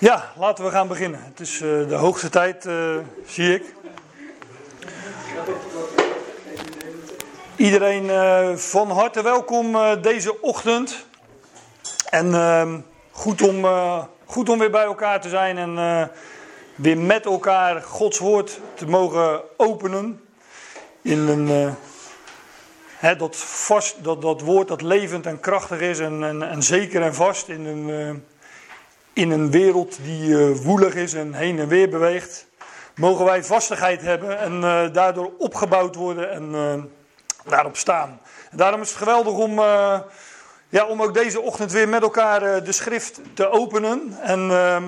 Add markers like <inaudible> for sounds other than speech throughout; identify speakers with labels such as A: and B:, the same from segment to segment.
A: Ja, laten we gaan beginnen. Het is uh, de hoogste tijd, uh, zie ik. Iedereen uh, van harte welkom deze ochtend. En ehm, goed, om, goed om weer bij elkaar te zijn en weer met elkaar Gods woord te mogen openen. In een, dat, vast, dat, dat woord dat levend en krachtig is en, en, en zeker en vast in een in een wereld die uh, woelig is en heen en weer beweegt, mogen wij vastigheid hebben en uh, daardoor opgebouwd worden en uh, daarop staan. En daarom is het geweldig om, ja, om ook deze ochtend weer met elkaar de schrift te openen. En ehm,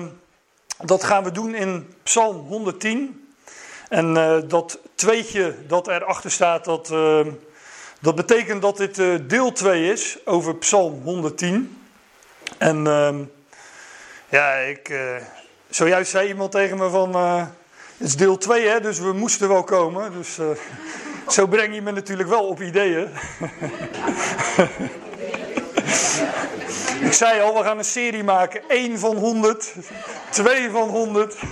A: dat gaan we doen in Psalm 110. En dat tweetje dat erachter staat, dat, dat betekent dat dit deel 2 is over Psalm 110. En ehm, ja, ik, uh, zojuist zei iemand tegen me van, uh, het is deel 2 hè, dus we moesten wel komen. Dus uh, <laughs> zo breng je me natuurlijk wel op ideeën. <laughs> ik zei al, we gaan een serie maken. 1 van 100, 2 van 100. <laughs>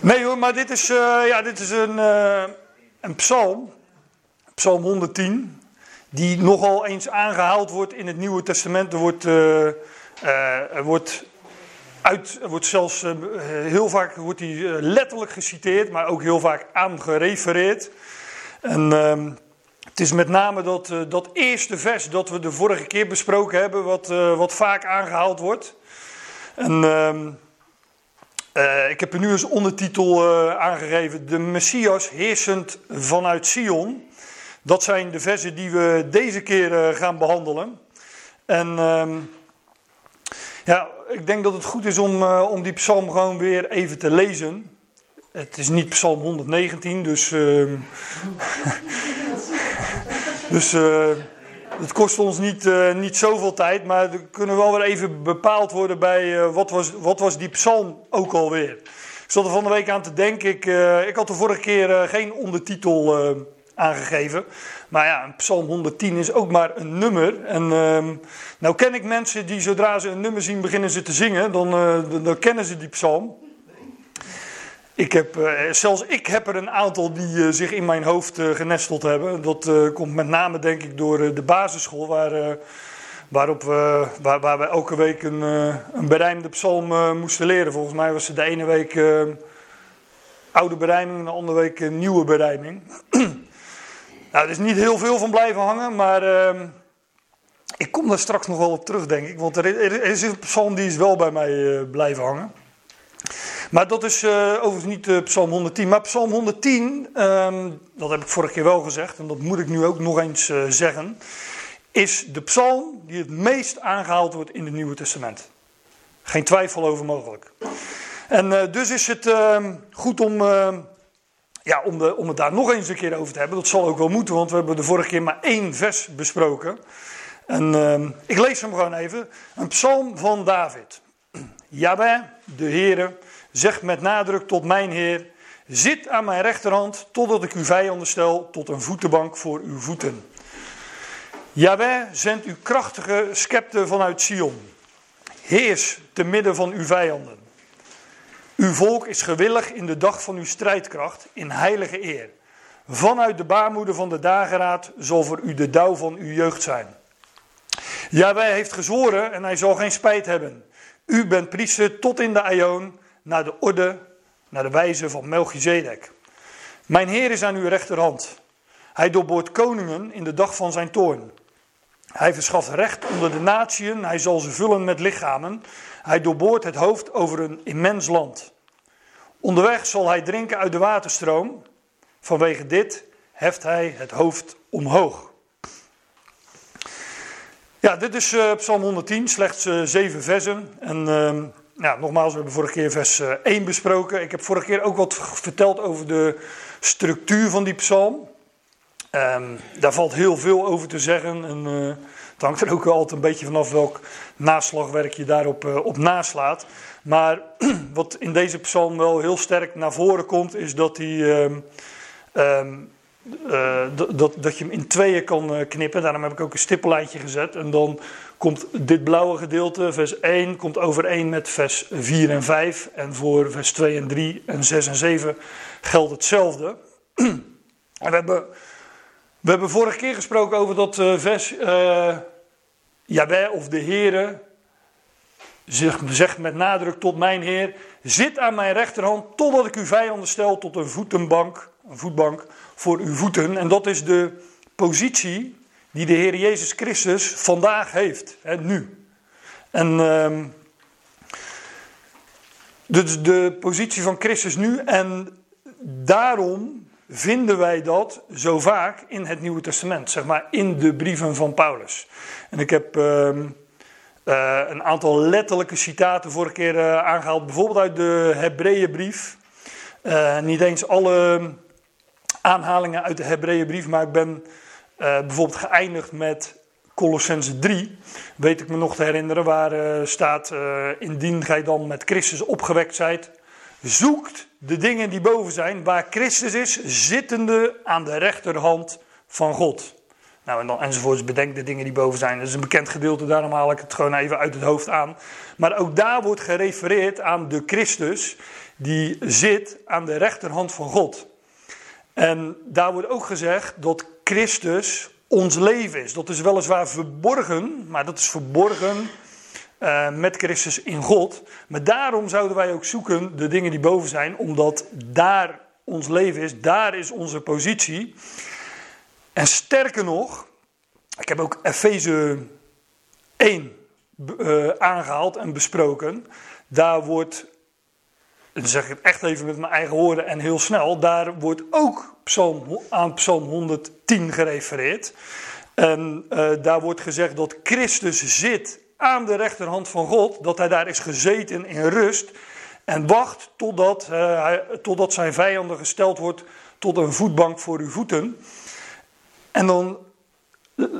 A: nee hoor, maar dit is, ja, dit is een, een psalm, psalm 110, die nogal eens aangehaald wordt in het Nieuwe Testament. Er wordt... Uh, er wordt, uit, wordt zelfs uh, heel vaak wordt die, uh, letterlijk geciteerd, maar ook heel vaak aangerefereerd. En ehm, het is met name dat, dat eerste vers dat we de vorige keer besproken hebben, wat, wat vaak aangehaald wordt. En ehm, ik heb er nu als ondertitel aangegeven: De Messias heersend vanuit Sion. Dat zijn de versen die we deze keer gaan behandelen. En ehm, ja, ik denk dat het goed is om, uh, om die psalm gewoon weer even te lezen. Het is niet psalm 119, dus. Uh, <laughs> dus uh, het kost ons niet, uh, niet zoveel tijd, maar er kunnen wel weer even bepaald worden bij wat, was, wat was die psalm ook alweer. Ik zat er van de week aan te denken. Ik, ik had de vorige keer geen ondertitel aangegeven. Maar ja, psalm 110 is ook maar een nummer. En uh, nou ken ik mensen die zodra ze een nummer zien beginnen ze te zingen, dan, uh, dan kennen ze die psalm. Ik heb, uh, zelfs ik heb er een aantal die uh, zich in mijn hoofd genesteld hebben. Dat komt met name denk ik door de basisschool waar, waarop we, waar, waar we elke week een, een berijmde psalm moesten leren. Volgens mij was het de ene week oude berijming en de andere week nieuwe berijming. <clears throat> Nou, er is niet heel veel van blijven hangen, maar uh, ik kom daar straks nog wel op terug, denk ik. Want er, is een psalm die is wel bij mij uh, blijven hangen. Maar dat is uh, overigens niet uh, psalm 110. Maar psalm 110, um, dat heb ik vorige keer wel gezegd, en dat moet ik nu ook nog eens zeggen, is de psalm die het meest aangehaald wordt in het Nieuwe Testament. Geen twijfel over mogelijk. En dus is het ehm, goed om ehm, ja, om, de, om het daar nog eens een keer over te hebben, dat zal ook wel moeten, want we hebben de vorige keer maar één vers besproken. En uh, ik lees hem gewoon even. Een psalm van David. Jaweh, de Heere, zegt met nadruk tot mijn Heer: Zit aan mijn rechterhand totdat ik uw vijanden stel tot een voetenbank voor uw voeten. Jaweh, zendt uw krachtige scepter vanuit Sion. Heers te midden van uw vijanden. Uw volk is gewillig in de dag van uw strijdkracht, in heilige eer. Vanuit de baarmoeder van de dageraad zal voor u de dauw van uw jeugd zijn. wij heeft gezworen en hij zal geen spijt hebben. U bent priester tot in de aion, naar de orde, naar de wijze van Melchizedek. Mijn Heer is aan uw rechterhand. Hij doorboort koningen in de dag van zijn toorn. Hij verschaft recht onder de natieën, hij zal ze vullen met lichamen. Hij doorboort het hoofd over een immens land. Onderweg zal hij drinken uit de waterstroom. Vanwege dit heft hij het hoofd omhoog. Ja, dit is uh, Psalm 110, slechts uh, zeven versen. En uh, ja, nogmaals, we hebben vorige keer vers 1 eh, besproken. Ik heb vorige keer ook wat verteld over de structuur van die psalm. Um, daar valt heel veel over te zeggen. En, het hangt er ook altijd een beetje vanaf welk naslagwerk je daarop op naslaat. Maar <clears throat> wat in deze psalm wel heel sterk naar voren komt, is dat, hij, uh, uh, dat, dat je hem in tweeën kan eh, knippen. Daarom heb ik ook een stippellijntje gezet. En dan komt dit blauwe gedeelte, vers 1, komt overeen met vers 4 en 5. En voor vers 2 en 3 en 6 en 7 geldt hetzelfde. <clears throat> En we hebben, we hebben vorige keer gesproken over dat uh, vers uh, Jaweh of de Heere zegt met nadruk tot mijn Heer, zit aan mijn rechterhand totdat ik uw vijanden stel tot een voetenbank, een voetbank voor uw voeten. En dat is de positie die de Heer Jezus Christus vandaag heeft, hè, nu. En uh, dus de positie van Christus nu en daarom vinden wij dat zo vaak in het Nieuwe Testament, zeg maar in de brieven van Paulus. En ik heb uh, uh, een aantal letterlijke citaten vorige keer uh, aangehaald, bijvoorbeeld uit de Hebreeënbrief. Uh, niet eens alle aanhalingen uit de Hebreeënbrief, maar ik ben bijvoorbeeld geëindigd met Colossense 3, weet ik me nog te herinneren, waar staat: Indien gij dan met Christus opgewekt zijt, zoekt de dingen die boven zijn, waar Christus is, zittende aan de rechterhand van God. Nou, en dan enzovoorts bedenk de dingen die boven zijn. Dat is een bekend gedeelte, daarom haal ik het gewoon even uit het hoofd aan. Maar ook daar wordt gerefereerd aan de Christus die zit aan de rechterhand van God. En daar wordt ook gezegd dat Christus ons leven is. Dat is weliswaar verborgen, maar dat is verborgen uh, met Christus in God. Maar daarom zouden wij ook zoeken de dingen die boven zijn, omdat daar ons leven is, daar is onze positie. En sterker nog, ik heb ook Efeze 1 uh, eh, aangehaald en besproken. Daar wordt, dan zeg ik het echt even met mijn eigen woorden en heel snel, daar wordt ook psalm, aan Psalm 110 gerefereerd. En uh, daar wordt gezegd dat Christus zit aan de rechterhand van God, dat hij daar is gezeten in rust en wacht totdat, uh, hij, totdat zijn vijanden gesteld wordt tot een voetbank voor uw voeten. En dan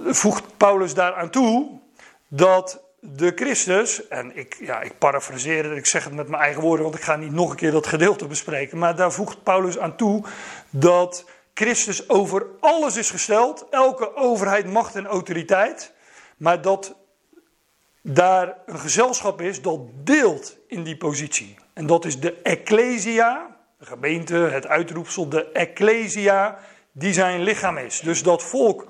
A: voegt Paulus daaraan toe dat de Christus, en ik, ja, ik parafraseer het, ik zeg het met mijn eigen woorden, want ik ga niet nog een keer dat gedeelte bespreken, maar daar voegt Paulus aan toe dat Christus over alles is gesteld, elke overheid, macht en autoriteit, maar dat daar een gezelschap is dat deelt in die positie. En dat is de Ecclesia, de gemeente, het uitroepsel, de Ecclesia, die zijn lichaam is. Dus dat volk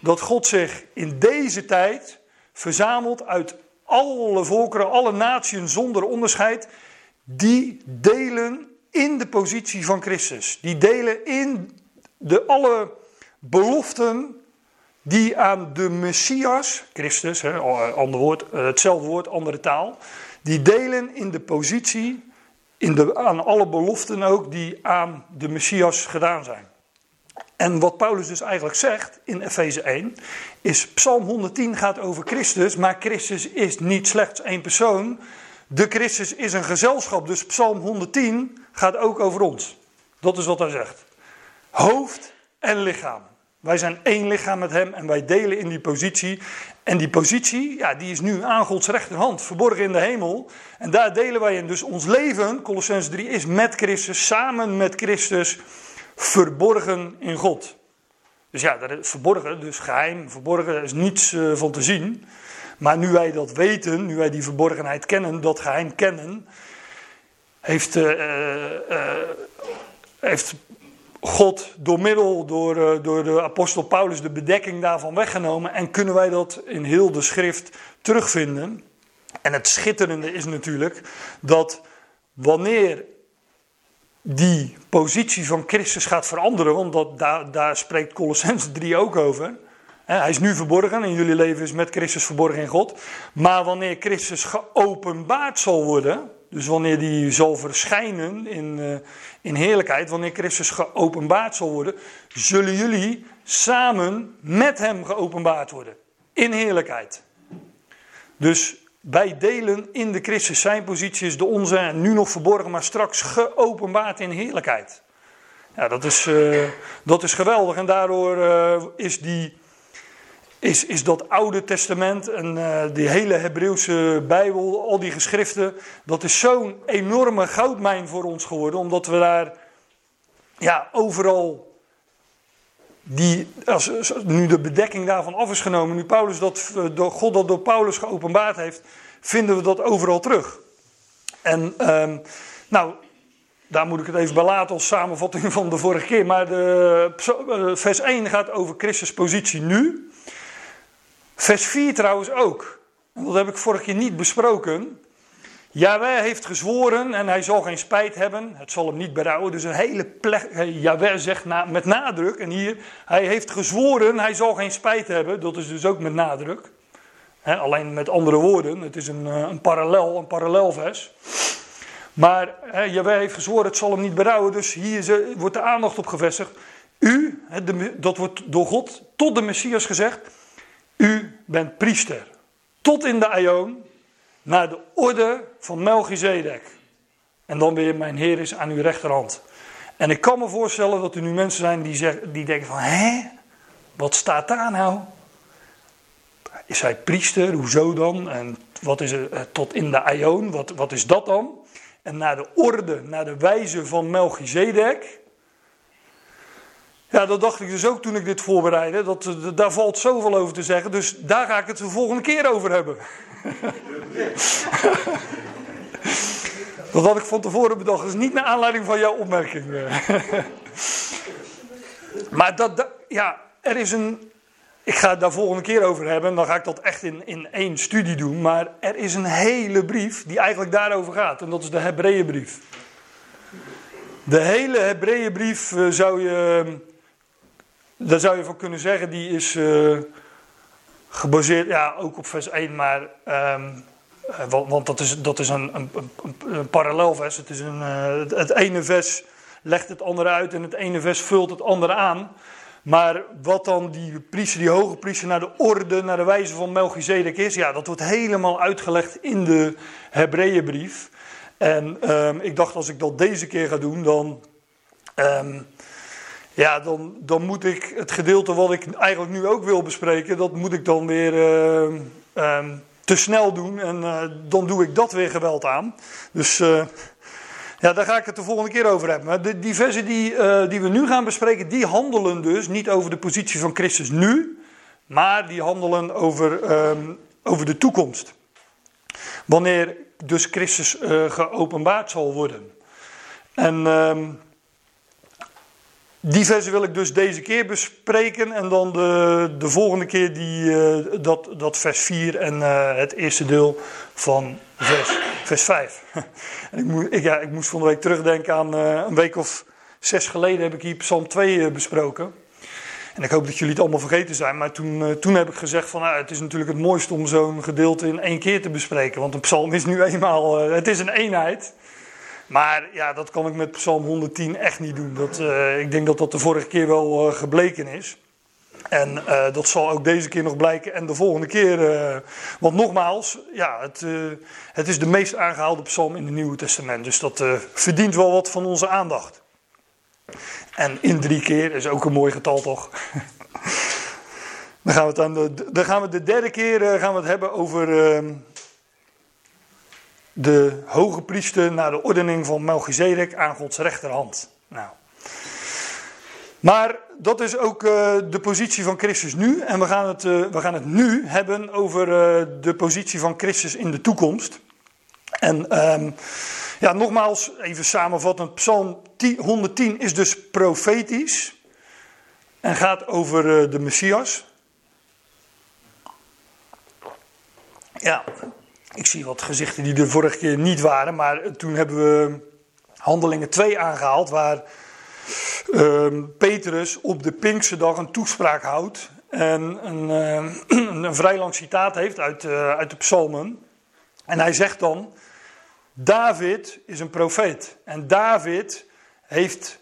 A: dat God zich in deze tijd verzamelt uit alle volkeren, alle naties zonder onderscheid, die delen in de positie van Christus. Die delen in de alle beloften die aan de Messias, Christus, hè, ander woord, eh, hetzelfde woord, andere taal, die delen in de positie, in de, aan alle beloften ook die aan de Messias gedaan zijn. En wat Paulus dus eigenlijk zegt in Efeze 1, is Psalm 110 gaat over Christus, maar Christus is niet slechts één persoon. De Christus is een gezelschap, dus Psalm 110 gaat ook over ons. Dat is wat hij zegt. Hoofd en lichaam. Wij zijn één lichaam met hem en wij delen in die positie. En die positie, ja, die is nu aan Gods rechterhand, verborgen in de hemel. En daar delen wij in. Dus ons leven, Colossens 3, is met Christus, samen met Christus verborgen in God. Dus ja, dat verborgen, dus geheim, verborgen, is niets uh, van te zien. Maar nu wij dat weten, nu wij die verborgenheid kennen, dat geheim kennen, heeft, uh, uh, heeft God door middel, door, door de apostel Paulus, de bedekking daarvan weggenomen. En kunnen wij dat in heel de schrift terugvinden. En het schitterende is natuurlijk dat wanneer die positie van Christus gaat veranderen, want dat, daar, daar spreekt Colossense 3 ook over. Hij is nu verborgen en jullie leven is met Christus verborgen in God. Maar wanneer Christus geopenbaard zal worden, dus wanneer die zal verschijnen in, uh, in heerlijkheid, wanneer Christus geopenbaard zal worden, zullen jullie samen met hem geopenbaard worden. In heerlijkheid. Dus wij delen in de Christus. Zijn positie is de onze, nu nog verborgen, maar straks geopenbaard in heerlijkheid. Ja, dat is, uh, dat is geweldig. En daardoor uh, is, die, is, is dat Oude Testament en uh, die hele Hebreeuwse Bijbel, al die geschriften, dat is zo'n enorme goudmijn voor ons geworden, omdat we daar ja, overal die, als, nu de bedekking daarvan af is genomen, nu Paulus dat, door God dat door Paulus geopenbaard heeft, vinden we dat overal terug. En ehm, nou, daar moet ik het even bij laten als samenvatting van de vorige keer. Maar de, eh, vers 1 gaat over Christus' positie nu. Vers 4 trouwens ook. Dat heb ik vorige keer niet besproken. Jaweh heeft gezworen en hij zal geen spijt hebben. Het zal hem niet berouwen. Dus een hele plek. Jaweh zegt na, met nadruk. En hier, hij heeft gezworen, hij zal geen spijt hebben. Dat is dus ook met nadruk. alleen met andere woorden. Het is een, eh, een parallel, een parallelvers. Maar he, heeft gezworen, het zal hem niet berouwen. Dus hier wordt de aandacht op gevestigd. U, dat wordt door God tot de Messias gezegd. U bent priester. Tot in de Aion naar de orde van Melchizedek. En dan weer, mijn Heer is aan uw rechterhand. En ik kan me voorstellen dat er nu mensen zijn die, zeggen, die denken van, hè, wat staat daar nou? Is hij priester? Hoezo dan? En wat is er eh, tot in de Aion? Wat, wat is dat dan? En naar de orde, naar de wijze van Melchizedek. Ja, dat dacht ik dus ook toen ik dit voorbereidde. Dat, daar valt zoveel over te zeggen. Dus daar ga ik het de volgende keer over hebben. <laughs> dat had ik van tevoren bedacht. Is niet naar aanleiding van jouw opmerking. <laughs> maar dat, ja, er is een. Ik ga het daar volgende keer over hebben. Dan ga ik dat echt in, in één studie doen. Maar er is een hele brief die eigenlijk daarover gaat. En dat is de Hebreeënbrief. De hele Hebreeënbrief eh, zou je daar zou je van kunnen zeggen, die is uh, gebaseerd, ja, ook op vers 1, maar. Um, want, want, dat is, dat is een, een, een, parallelvers. Het, is een, uh, het ene vers legt het andere uit en het ene vers vult het andere aan. Maar wat dan die priester, die hoge priester, naar de orde, naar de wijze van Melchizedek is, ja, dat wordt helemaal uitgelegd in de Hebreeënbrief. En um, ik dacht, als ik dat deze keer ga doen, dan. Um, ja, dan, dan moet ik het gedeelte wat ik eigenlijk nu ook wil bespreken, dat moet ik dan weer uh, uh, te snel doen. En uh, dan doe ik dat weer geweld aan. Dus eh, ja, daar ga ik het de volgende keer over hebben. De, die versen die, die we nu gaan bespreken, die handelen dus niet over de positie van Christus nu, maar die handelen over, ehm, over de toekomst. Wanneer dus Christus geopenbaard zal worden. En ehm, die versen wil ik dus deze keer bespreken. En dan de, de volgende keer die, uh, dat, dat vers 4 en uh, het eerste deel van vers, vers 5. <laughs> en ik, moet, ik, ja, ik moest van de week terugdenken aan uh, een week of zes geleden heb ik hier Psalm 2 besproken. En ik hoop dat jullie het allemaal vergeten zijn. Maar toen, toen heb ik gezegd van nou, het is natuurlijk het mooiste om zo'n gedeelte in één keer te bespreken. Want een psalm is nu eenmaal, het is een eenheid. Maar ja, dat kan ik met Psalm 110 echt niet doen. Dat, uh, ik denk dat dat de vorige keer wel uh, gebleken is. En uh, dat zal ook deze keer nog blijken en de volgende keer. want nogmaals, ja, het, het is de meest aangehaalde psalm in het Nieuwe Testament. Dus dat verdient wel wat van onze aandacht. En in drie keer is ook een mooi getal, toch? <laughs> dan, gaan we het de, dan gaan we de derde keer gaan we het hebben over ehm, de hoge priester naar de ordening van Melchizedek aan Gods rechterhand. Nou. Maar dat is ook uh, de positie van Christus nu. En we gaan het, uh, we gaan het nu hebben over uh, de positie van Christus in de toekomst. En um, ja, nogmaals, even samenvattend. Psalm 10, 110 is dus profetisch. En gaat over de Messias. Ja, ik zie wat gezichten die de vorige keer niet waren, maar toen hebben we Handelingen 2 aangehaald, waar uh, Petrus op de Pinkse dag een toespraak houdt en een, uh, <clears throat> een vrij lang citaat heeft uit, uh, uit de psalmen. En hij zegt dan, David is een profeet en David heeft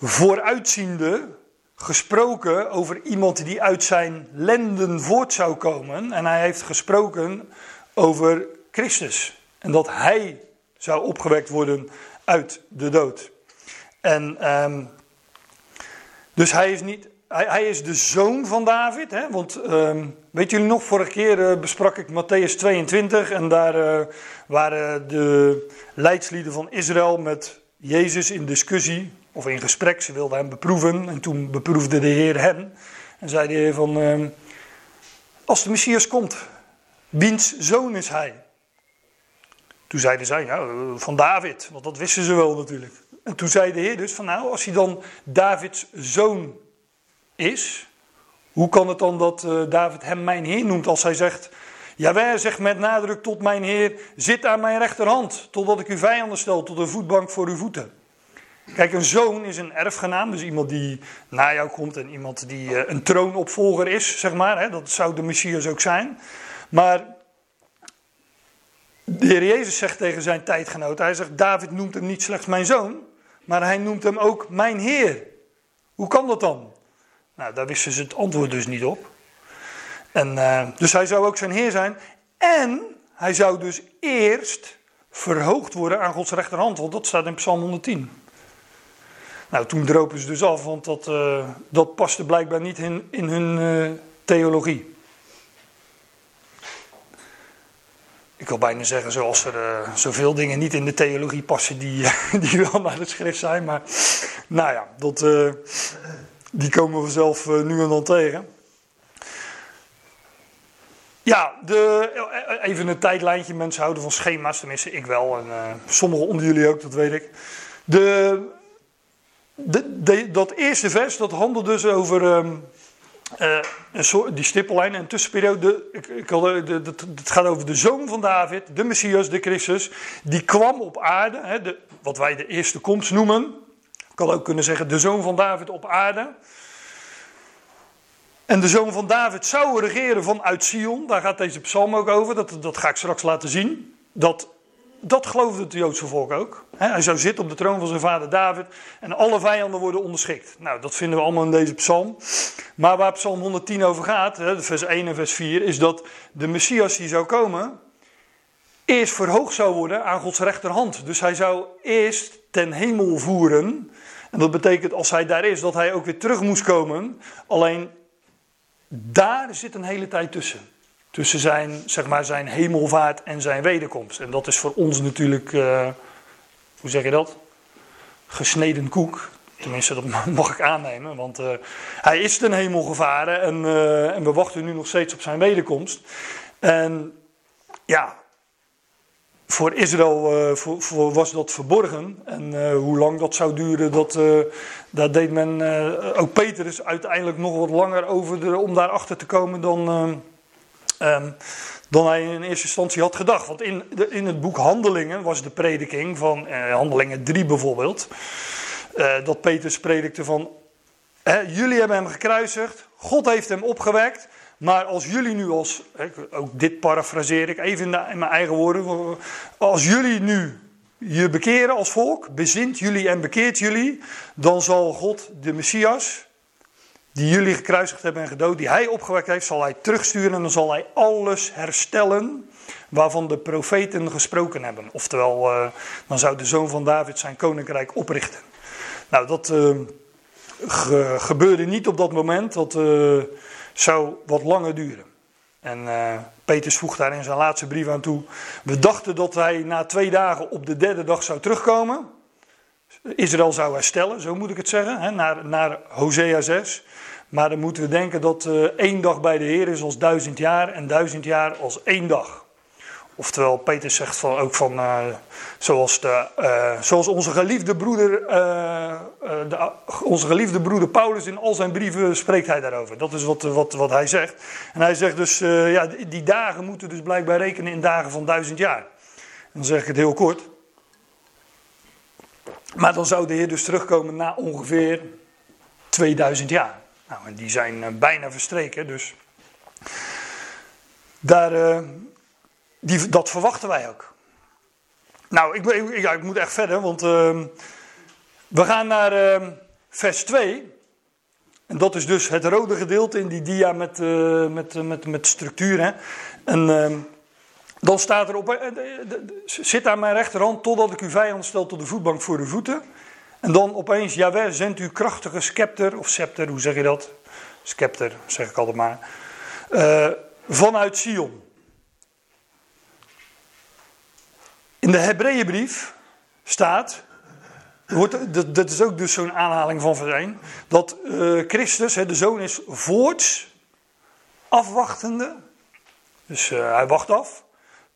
A: vooruitziende gesproken over iemand die uit zijn lenden voort zou komen. En hij heeft gesproken over Christus. En dat hij zou opgewekt worden uit de dood. En um, dus hij is niet. Hij, hij, is de zoon van David. Hè? Want um, weet jullie nog, vorige keer uh, besprak ik Matthäus 22. En daar uh, waren de leidslieden van Israël met Jezus in discussie. of in gesprek. Ze wilden hem beproeven en toen beproefde de Heer hen. En zei de Heer van, ehm, als de Messias komt, wiens zoon is hij? Toen zeiden zij, nou, van David, want dat wisten ze wel natuurlijk. En toen zei de Heer dus van, nou, als hij dan Davids zoon is, hoe kan het dan dat uh, David hem mijn Heer noemt als hij zegt, Jawel zegt met nadruk tot mijn Heer, zit aan mijn rechterhand, totdat ik uw vijanden stel tot een voetbank voor uw voeten. Kijk, een zoon is een erfgenaam, dus iemand die na jou komt en iemand die uh, een troonopvolger is, zeg maar. Hè, dat zou de Messias ook zijn. Maar de Heer Jezus zegt tegen zijn tijdgenoot, hij zegt, David noemt hem niet slechts mijn zoon, maar hij noemt hem ook mijn Heer. Hoe kan dat dan? Nou, daar wisten ze het antwoord dus niet op. En, uh, dus hij zou ook zijn Heer zijn. En hij zou dus eerst verhoogd worden aan Gods rechterhand, want dat staat in Psalm 110. Nou, toen dropen ze dus af, want dat, uh, dat paste blijkbaar niet in, in hun uh, theologie. Ik wil bijna zeggen, zoals er uh, zoveel dingen niet in de theologie passen die, <laughs> die wel naar de schrift zijn. Maar nou ja, dat, die komen we zelf nu en dan tegen. Ja, de, even een tijdlijntje. Mensen houden van schema's, tenminste ik wel. En sommigen onder jullie ook, dat weet ik. De, de, dat eerste vers, dat handelt dus over um, uh, een soort, die stippellijn en tussenperiode. Het gaat over de zoon van David, de Messias, de Christus. Die kwam op aarde, hè, de, wat wij de eerste komst noemen. Ik had ook kunnen zeggen de zoon van David op aarde. En de zoon van David zou regeren vanuit Sion. Daar gaat deze psalm ook over. Dat, dat ga ik straks laten zien. Dat, dat geloofde het Joodse volk ook. hij zou zitten op de troon van zijn vader David. En alle vijanden worden onderschikt. Nou, dat vinden we allemaal in deze psalm. Maar waar psalm 110 over gaat, vers 1 en vers 4, is dat de Messias die zou komen. Eerst verhoogd zou worden aan Gods rechterhand. Dus hij zou eerst ten hemel voeren. En dat betekent als hij daar is, dat hij ook weer terug moest komen. Alleen daar zit een hele tijd tussen. Tussen zijn, zeg maar, zijn hemelvaart en zijn wederkomst. En dat is voor ons natuurlijk, uh, hoe zeg je dat? Gesneden koek. Tenminste, dat <laughs> mag ik aannemen. Want uh, hij is ten hemel gevaren en, uh, en we wachten nu nog steeds op zijn wederkomst. En ja, voor Israël voor, was dat verborgen. En hoe lang dat zou duren, dat, daar deed men. ook Petrus uiteindelijk nog wat langer over om daarachter te komen dan, um, dan hij in eerste instantie had gedacht. Want in, de, in het boek Handelingen was de prediking van Handelingen 3 bijvoorbeeld. dat Petrus predikte van. jullie hebben hem gekruisigd, God heeft hem opgewekt. Maar als jullie nu als, ook dit parafraseer ik even in, mijn eigen woorden. Als jullie nu je bekeren als volk, bezint jullie en bekeert jullie, dan zal God de Messias, die jullie gekruisigd hebben en gedood, die hij opgewekt heeft, zal hij terugsturen en dan zal hij alles herstellen waarvan de profeten gesproken hebben. Oftewel, uh, dan zou de zoon van David zijn koninkrijk oprichten. Nou, dat ge gebeurde niet op dat moment. Dat... Uh, zou wat langer duren. En Petrus voegt daar in zijn laatste brief aan toe. We dachten dat hij na twee dagen op de derde dag zou terugkomen. Israël zou herstellen, zo moet ik het zeggen, hè, naar, naar Hosea 6. Maar dan moeten we denken dat uh, één dag bij de Heer is als duizend jaar en duizend jaar als één dag. Oftewel, Peter zegt van, ook van, uh, zoals, de, uh, zoals onze geliefde broeder, de, onze geliefde broeder Paulus in al zijn brieven spreekt hij daarover. Dat is wat, wat, wat hij zegt. En hij zegt dus, ja, die dagen moeten dus blijkbaar rekenen in dagen van duizend jaar. Dan zeg ik het heel kort. Maar dan zou de Heer dus terugkomen na ongeveer 2000 jaar. Nou, en die zijn bijna verstreken, dus daar die, dat verwachten wij ook. Nou, ik, ik, ik moet echt verder, want uh, we gaan naar uh, vers 2. En dat is dus het rode gedeelte in die dia met, uh, met, met, met structuur. En ehm, dan staat er op, eh, zit aan mijn rechterhand totdat ik uw vijand stel tot de voetbank voor uw voeten. En dan opeens, jawel, zendt uw krachtige scepter, of scepter, hoe zeg je dat? Scepter, zeg ik altijd maar. Uh, vanuit Sion. In de Hebreeënbrief staat wordt, dat, dat is ook dus zo'n aanhaling van Verijn. Dat uh, Christus, hè, de zoon, is voorts afwachtende. Dus uh, hij wacht af.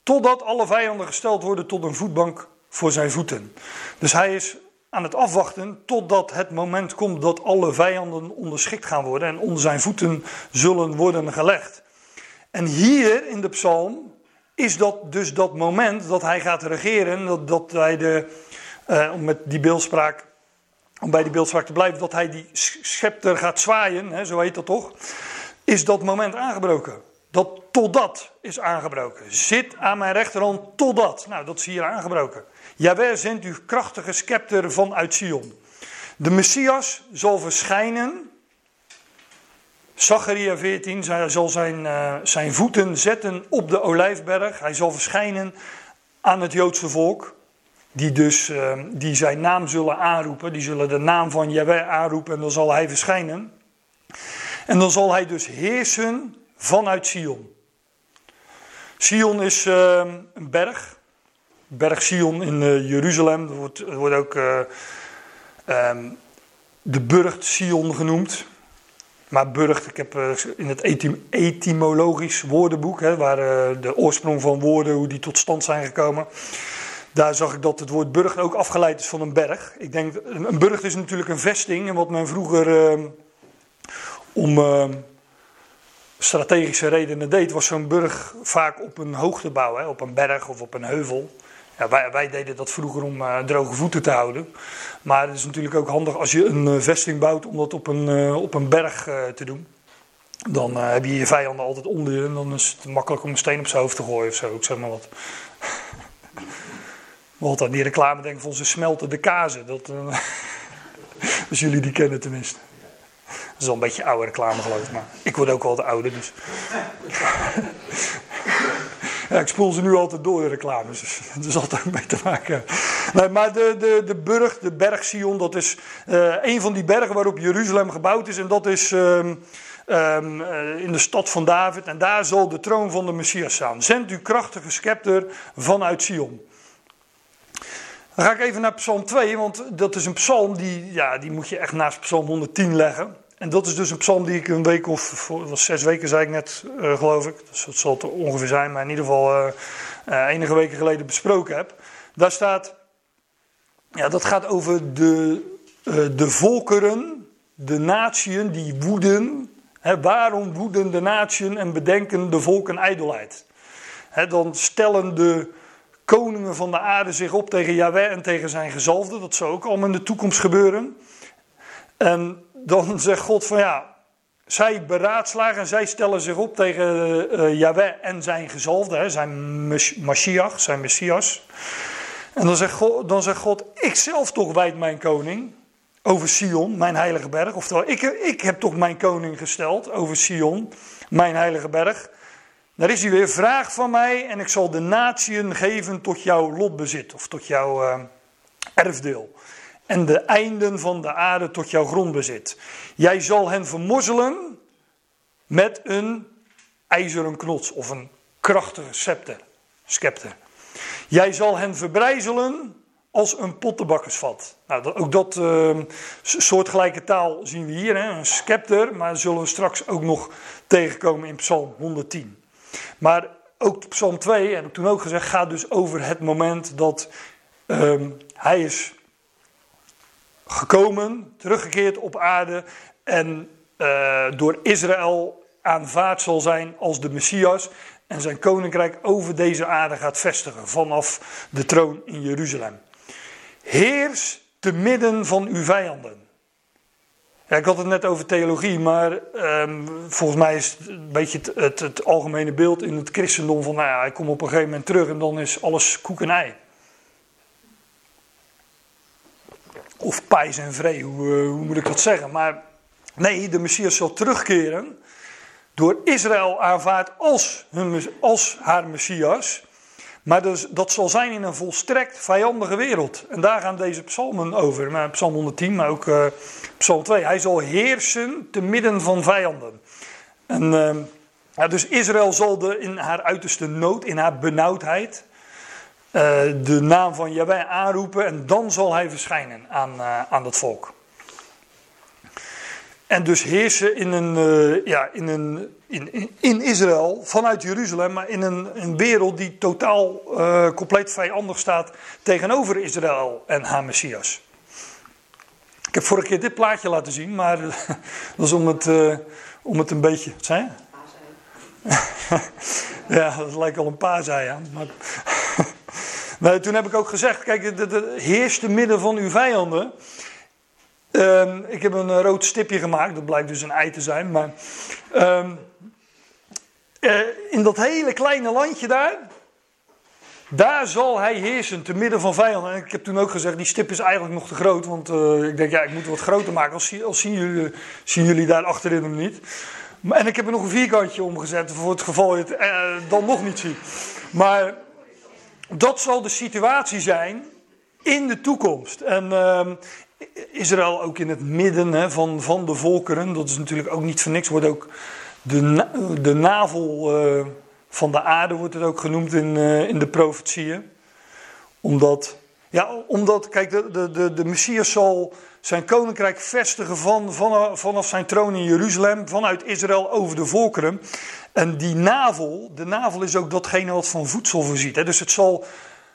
A: Totdat alle vijanden gesteld worden tot een voetbank voor zijn voeten. Dus hij is aan het afwachten totdat het moment komt dat alle vijanden onderschikt gaan worden en onder zijn voeten zullen worden gelegd. En hier in de psalm is dat dus dat moment dat hij gaat regeren, dat, dat hij de, uh, om met die beeldspraak, om bij die beeldspraak te blijven, dat hij die scepter gaat zwaaien, hè, zo heet dat toch, is dat moment aangebroken. Dat totdat is aangebroken. Zit aan mijn rechterhand totdat. Nou, dat is hier aangebroken. Jawel zendt uw krachtige scepter vanuit Sion. De Messias zal verschijnen. Zacharia 14, hij zal zijn, uh, zijn voeten zetten op de olijfberg. Hij zal verschijnen aan het Joodse volk. Die dus uh, die zijn naam zullen aanroepen. Die zullen de naam van Jaweh aanroepen en dan zal hij verschijnen. En dan zal hij dus heersen vanuit Sion. Sion is uh, een berg berg Sion in uh, Jeruzalem. Wordt, wordt ook uh, um, de burcht Sion genoemd. Maar burcht, ik heb uh, in het etym etymologisch woordenboek, hè, waar de oorsprong van woorden, hoe die tot stand zijn gekomen. Daar zag ik dat het woord burcht ook afgeleid is van een berg. Ik denk, een burcht is natuurlijk een vesting. En wat men vroeger ehm, om ehm, strategische redenen deed, was zo'n burg vaak op een hoogte bouwen, op een berg of op een heuvel. Ja, wij, deden dat vroeger om uh, droge voeten te houden. Maar het is natuurlijk ook handig als je een uh, vesting bouwt om dat op een, uh, op een berg te doen. Dan heb je je vijanden altijd onder je en dan is het makkelijk om een steen op zijn hoofd te gooien of zo. Ik zeg maar wat. <laughs> Wat aan die reclame denken van ze smelten de kazen. Dat, als <laughs> jullie die kennen tenminste. Dat is al een beetje oude reclame geloof ik, maar ik word ook wel de oude dus. <laughs> Ja, ik spoel ze nu altijd door, de reclames. Dus <laughs> dat is altijd mee te maken. Maar de, de, de burg, de berg Sion, dat is uh, een van die bergen waarop Jeruzalem gebouwd is. En dat is um, um, uh, in de stad van David. En daar zal de troon van de Messias staan. Zend uw krachtige scepter vanuit Sion. Dan ga ik even naar Psalm 2, want dat is een psalm die, ja, die moet je echt naast Psalm 110 leggen. En dat is dus een psalm die ik een week of was zes weken, zei ik net, uh, geloof ik. Dus dat zal het ongeveer zijn, maar in ieder geval uh, uh, enige weken geleden besproken heb. Daar staat, ja, dat gaat over de, de volkeren, de natieën die woeden. Waarom woeden de natieën en bedenken de volken ijdelheid? Dan stellen de koningen van de aarde zich op tegen Yahweh en tegen zijn gezalfde. Dat zou ook allemaal in de toekomst gebeuren. En dan zegt God van ja, zij beraadslagen en zij stellen zich op tegen uh, en zijn gezalfde, zijn Mashiach, zijn Messias. En dan zegt, God, dan zegt God, ik zelf toch wijd mijn koning over Sion, mijn heilige berg. Oftewel, ik, ik heb toch mijn koning gesteld over Sion, mijn heilige berg. Daar is hij weer, vraag van mij en ik zal de natieën geven tot jouw lotbezit of tot jouw uh, erfdeel en de einden van de aarde tot jouw grondbezit. Jij zal hen vermorzelen met een ijzeren knots of een krachtige scepter, scepter. Jij zal hen verbrijzelen als een pottenbakkersvat. Nou, ook dat uh, soortgelijke taal zien we hier, hè? een scepter, maar zullen we straks ook nog tegenkomen in Psalm 110. Maar ook Psalm 2, heb ik toen ook gezegd, gaat dus over het moment dat um, hij is gekomen, teruggekeerd op aarde en uh, door Israël aanvaard zal zijn als de Messias en zijn koninkrijk over deze aarde gaat vestigen vanaf de troon in Jeruzalem. Heers te midden van uw vijanden. Ja, ik had het net over theologie, maar um, volgens mij is het een beetje het, het, het, algemene beeld in het christendom van, nou ja, hij komt op een gegeven moment terug en dan is alles koek en ei. Of pijs en vree, hoe, eh, hoe moet ik dat zeggen? Maar nee, de Messias zal terugkeren. Door Israël aanvaard als, hun, als haar Messias. Maar dus, dat zal zijn in een volstrekt vijandige wereld. En daar gaan deze psalmen over. Maar psalm 110, maar ook uh, psalm 2. Hij zal heersen te midden van vijanden. En, uh, ja, dus Israël zal de, in haar uiterste nood, in haar benauwdheid. De naam van Jahweh aanroepen en dan zal hij verschijnen aan, aan dat volk. En dus heersen in, een, ja, in, een, in, in Israël vanuit Jeruzalem, maar in een, een wereld die totaal compleet vijandig staat tegenover Israël en haar Messias. Ik heb vorige keer dit plaatje laten zien, maar <laughs> dat is om het, om het een beetje. Wat zei je? <laughs> ja, dat lijkt al een paar zei aan. Maar... <laughs> nee, toen heb ik ook gezegd: kijk, het heerst te midden van uw vijanden. Um, ik heb een rood stipje gemaakt, dat blijkt dus een ei te zijn. Maar um, uh, in dat hele kleine landje daar, daar zal hij heersen te midden van vijanden. En ik heb toen ook gezegd, die stip is eigenlijk nog te groot. Want uh, ik denk, ja, ik moet het wat groter maken. Als, zien, jullie, zien jullie daar achterin hem niet. En ik heb er nog een vierkantje omgezet voor het geval je het eh, dan nog niet ziet. Maar dat zal de situatie zijn in de toekomst. En uh, Israël ook in het midden hè, van, van de volkeren. Dat is natuurlijk ook niet voor niks. Wordt ook de, de navel uh, van de aarde wordt het ook genoemd in, uh, in de profetieën. Omdat, ja, omdat kijk, de, de, de, de Messias zal zijn koninkrijk vestigen van, van, vanaf zijn troon in Jeruzalem, vanuit Israël over de volkeren. En die navel, de navel is ook datgene wat van voedsel voorziet. Hè? Dus het zal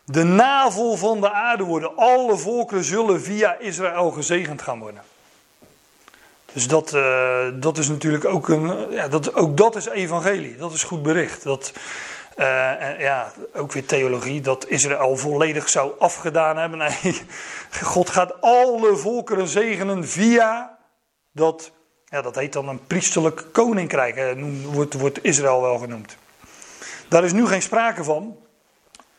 A: de navel van de aarde worden. Alle volkeren zullen via Israël gezegend gaan worden. Dus dat, uh, dat is natuurlijk ook een. Ja, dat, ook dat is evangelie. Dat is goed bericht. Dat, uh, en ja, ook weer theologie, dat Israël volledig zou afgedaan hebben. <laughs> Nee, God gaat alle volkeren zegenen via dat, ja, dat heet dan een priesterlijk koninkrijk, wordt, wordt Israël wel genoemd. Daar is nu geen sprake van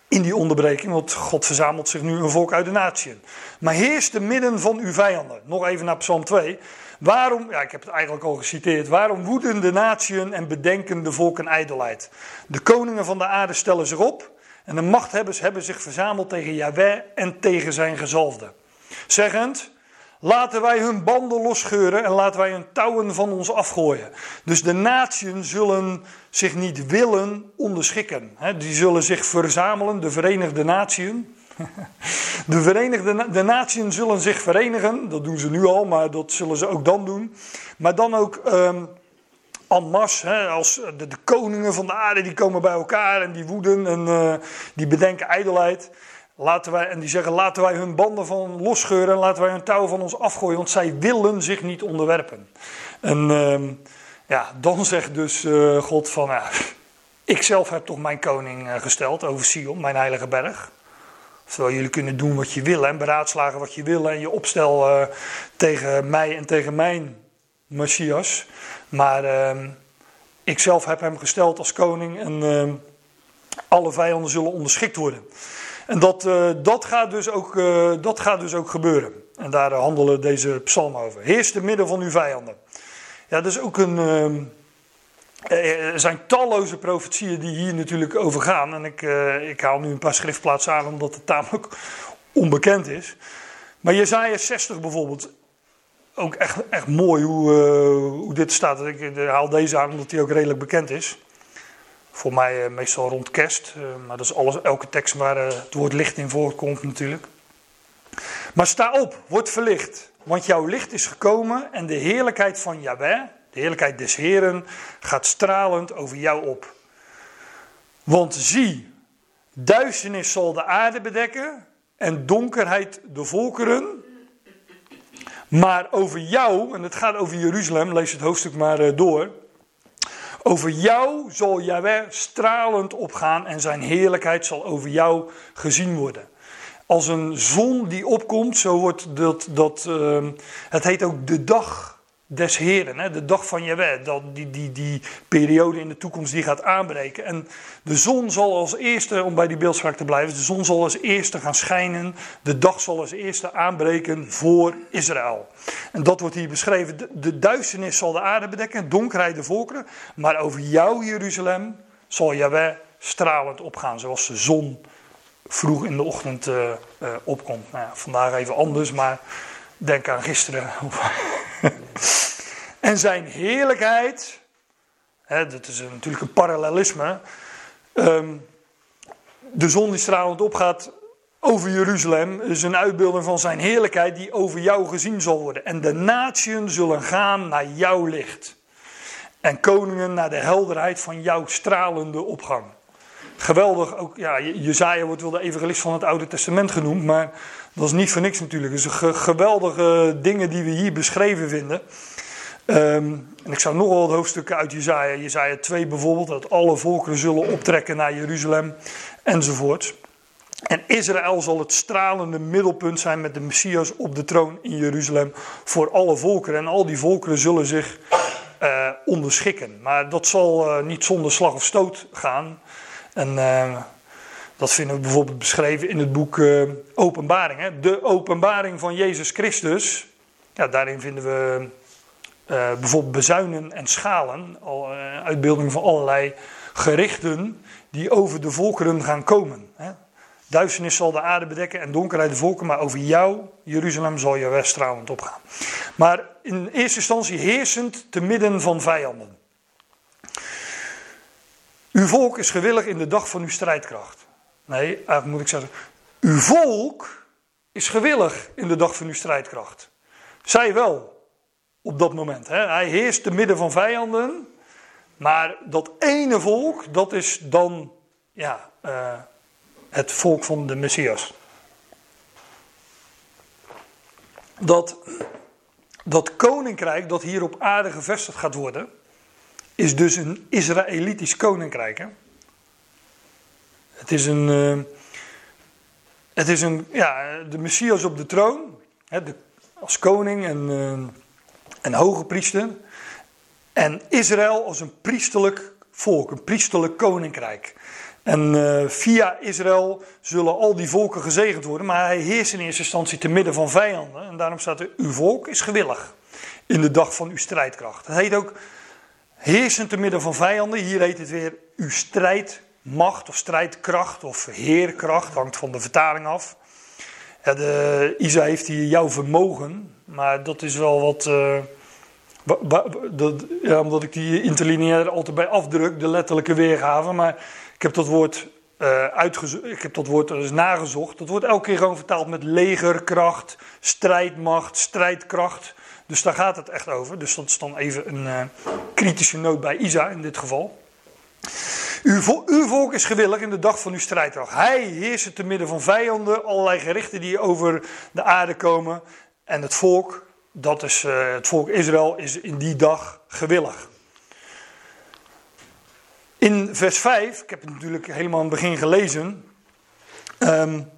A: in die onderbreking, want God verzamelt zich nu een volk uit de natie. Maar heerst te midden van uw vijanden. Nog even naar Psalm 2. Waarom, ja, ik heb het eigenlijk al geciteerd. Waarom woeden de natieën en bedenken de volken ijdelheid? De koningen van de aarde stellen zich op. En de machthebbers hebben zich verzameld tegen Yahweh en tegen zijn gezalfde. Zeggend, laten wij hun banden losscheuren en laten wij hun touwen van ons afgooien. Dus de natieën zullen zich niet willen onderschikken. Die zullen zich verzamelen, de Verenigde Natieën. <laughs> De Verenigde de Naties zullen zich verenigen. Dat doen ze nu al, maar dat zullen ze ook dan doen. Maar dan ook um, en als de, koningen van de aarde die komen bij elkaar en die woeden en uh, die bedenken ijdelheid. Laten wij, en die zeggen: laten wij hun banden van losscheuren en laten wij hun touw van ons afgooien, want zij willen zich niet onderwerpen. En uh, ja, dan zegt dus uh, God van: uh, ik zelf heb toch mijn koning uh, gesteld over Sion, mijn heilige berg. Terwijl jullie kunnen doen wat je wil en beraadslagen wat je wil en je opstel uh, tegen mij en tegen mijn Messias. Maar uh, ik zelf heb hem gesteld als koning en uh, alle vijanden zullen onderschikt worden. En dat, uh, dat, gaat dus ook, dat gaat dus ook gebeuren. En daar handelen deze psalmen over. Heerst te midden van uw vijanden. Ja, dat is ook een ehm, er zijn talloze profetieën die hier natuurlijk over gaan. En ik, ik haal nu een paar schriftplaatsen aan omdat het tamelijk onbekend is. Maar Jezaja 60 bijvoorbeeld. Ook echt, echt mooi hoe, hoe dit staat. Ik haal deze aan omdat die ook redelijk bekend is. Voor mij uh, meestal rond kerst. maar dat is alles, elke tekst waar het woord licht in voorkomt natuurlijk. Maar sta op, word verlicht. Want jouw licht is gekomen en de heerlijkheid van Yahweh de heerlijkheid des Heren gaat stralend over jou op. Want zie, duisternis zal de aarde bedekken en donkerheid de volkeren. Maar over jou, en het gaat over Jeruzalem, lees het hoofdstuk maar eh, door. Over jou zal Jahweh stralend opgaan en zijn heerlijkheid zal over jou gezien worden. Als een zon die opkomt, zo wordt dat, dat uh, het heet ook de dag des Heren, hè, de dag van Jaweh, dat die, die, die periode in de toekomst die gaat aanbreken. En de zon zal als eerste, om bij die beeldspraak te blijven, de zon zal als eerste gaan schijnen, de dag zal als eerste aanbreken voor Israël. En dat wordt hier beschreven, de, duisternis zal de aarde bedekken, donkerheid de volkeren, maar over jou Jeruzalem zal Jaweh stralend opgaan, zoals de zon vroeg in de ochtend uh, uh, opkomt. Nou ja, vandaag even anders, maar denk aan gisteren. <laughs> En zijn heerlijkheid, hè, dat is natuurlijk een parallelisme. Um, de zon die stralend opgaat over Jeruzalem is een uitbeelding van zijn heerlijkheid die over jou gezien zal worden. En de natieën zullen gaan naar jouw licht. En koningen naar de helderheid van jouw stralende opgang. Geweldig, ook ja, Jezaja wordt wel de evangelist van het Oude Testament genoemd, maar dat is niet voor niks natuurlijk. Zijn geweldige dingen die we hier beschreven vinden. Ehm, en ik zou nog wel het hoofdstukken uit Jezaja, Jezaja 2 bijvoorbeeld, dat alle volkeren zullen optrekken naar Jeruzalem enzovoort. En Israël zal het stralende middelpunt zijn met de Messias op de troon in Jeruzalem voor alle volkeren. En al die volkeren zullen zich uh, onderschikken. Maar dat zal uh, niet zonder slag of stoot gaan. En uh, dat vinden we bijvoorbeeld beschreven in het boek Openbaring. Hè? De openbaring van Jezus Christus. Ja, daarin vinden we bijvoorbeeld bezuinen en schalen. Al, uitbeelding van allerlei gerichten die over de volkeren gaan komen. Hè? Duisternis zal de aarde bedekken en donkerheid de volken, maar over jou, Jeruzalem, zal je weststralend opgaan. Maar in eerste instantie heersend te midden van vijanden. Uw volk is gewillig in de dag van uw strijdkracht. Nee, eigenlijk moet ik zeggen, uw volk is gewillig in de dag van uw strijdkracht. Zij wel, op dat moment. Hè? Hij heerst te midden van vijanden, maar dat ene volk, dat is dan, ja... Uh, het volk van de Messias. Dat, dat koninkrijk dat hier op aarde gevestigd gaat worden, is dus een Israëlitisch koninkrijk. Hè? Het is een, uh, het is een, ja, de Messias op de troon, hè, de, als koning en, uh, en hoge priester. En Israël als een priesterlijk volk, een priesterlijk koninkrijk. En uh, via Israël zullen al die volken gezegend worden. Maar hij heerst in eerste instantie te midden van vijanden. En daarom staat er: Uw volk is gewillig in de dag van uw strijdkracht. Het heet ook heersen te midden van vijanden. Hier heet het weer uw strijdmacht of strijdkracht of heerkracht. Hangt van de vertaling af. Ja, de, Isa heeft hier jouw vermogen. Maar dat is wel wat. Uh, ja, omdat ik die interlineair altijd bij afdruk, de letterlijke weergave. Maar ik heb dat woord, uh, ik heb dat woord dus nagezocht. Dat wordt elke keer gewoon vertaald met legerkracht, strijdmacht, strijdkracht. Dus daar gaat het echt over. Dus dat is dan even een uh, kritische noot bij Isa in dit geval. Uw, volk is gewillig in de dag van uw strijdkracht. Hij heerst te midden van vijanden, allerlei gerichten die over de aarde komen. En het volk, dat is uh, het volk Israël, is in die dag gewillig. In vers 5, ik heb het natuurlijk helemaal aan het begin gelezen. Um,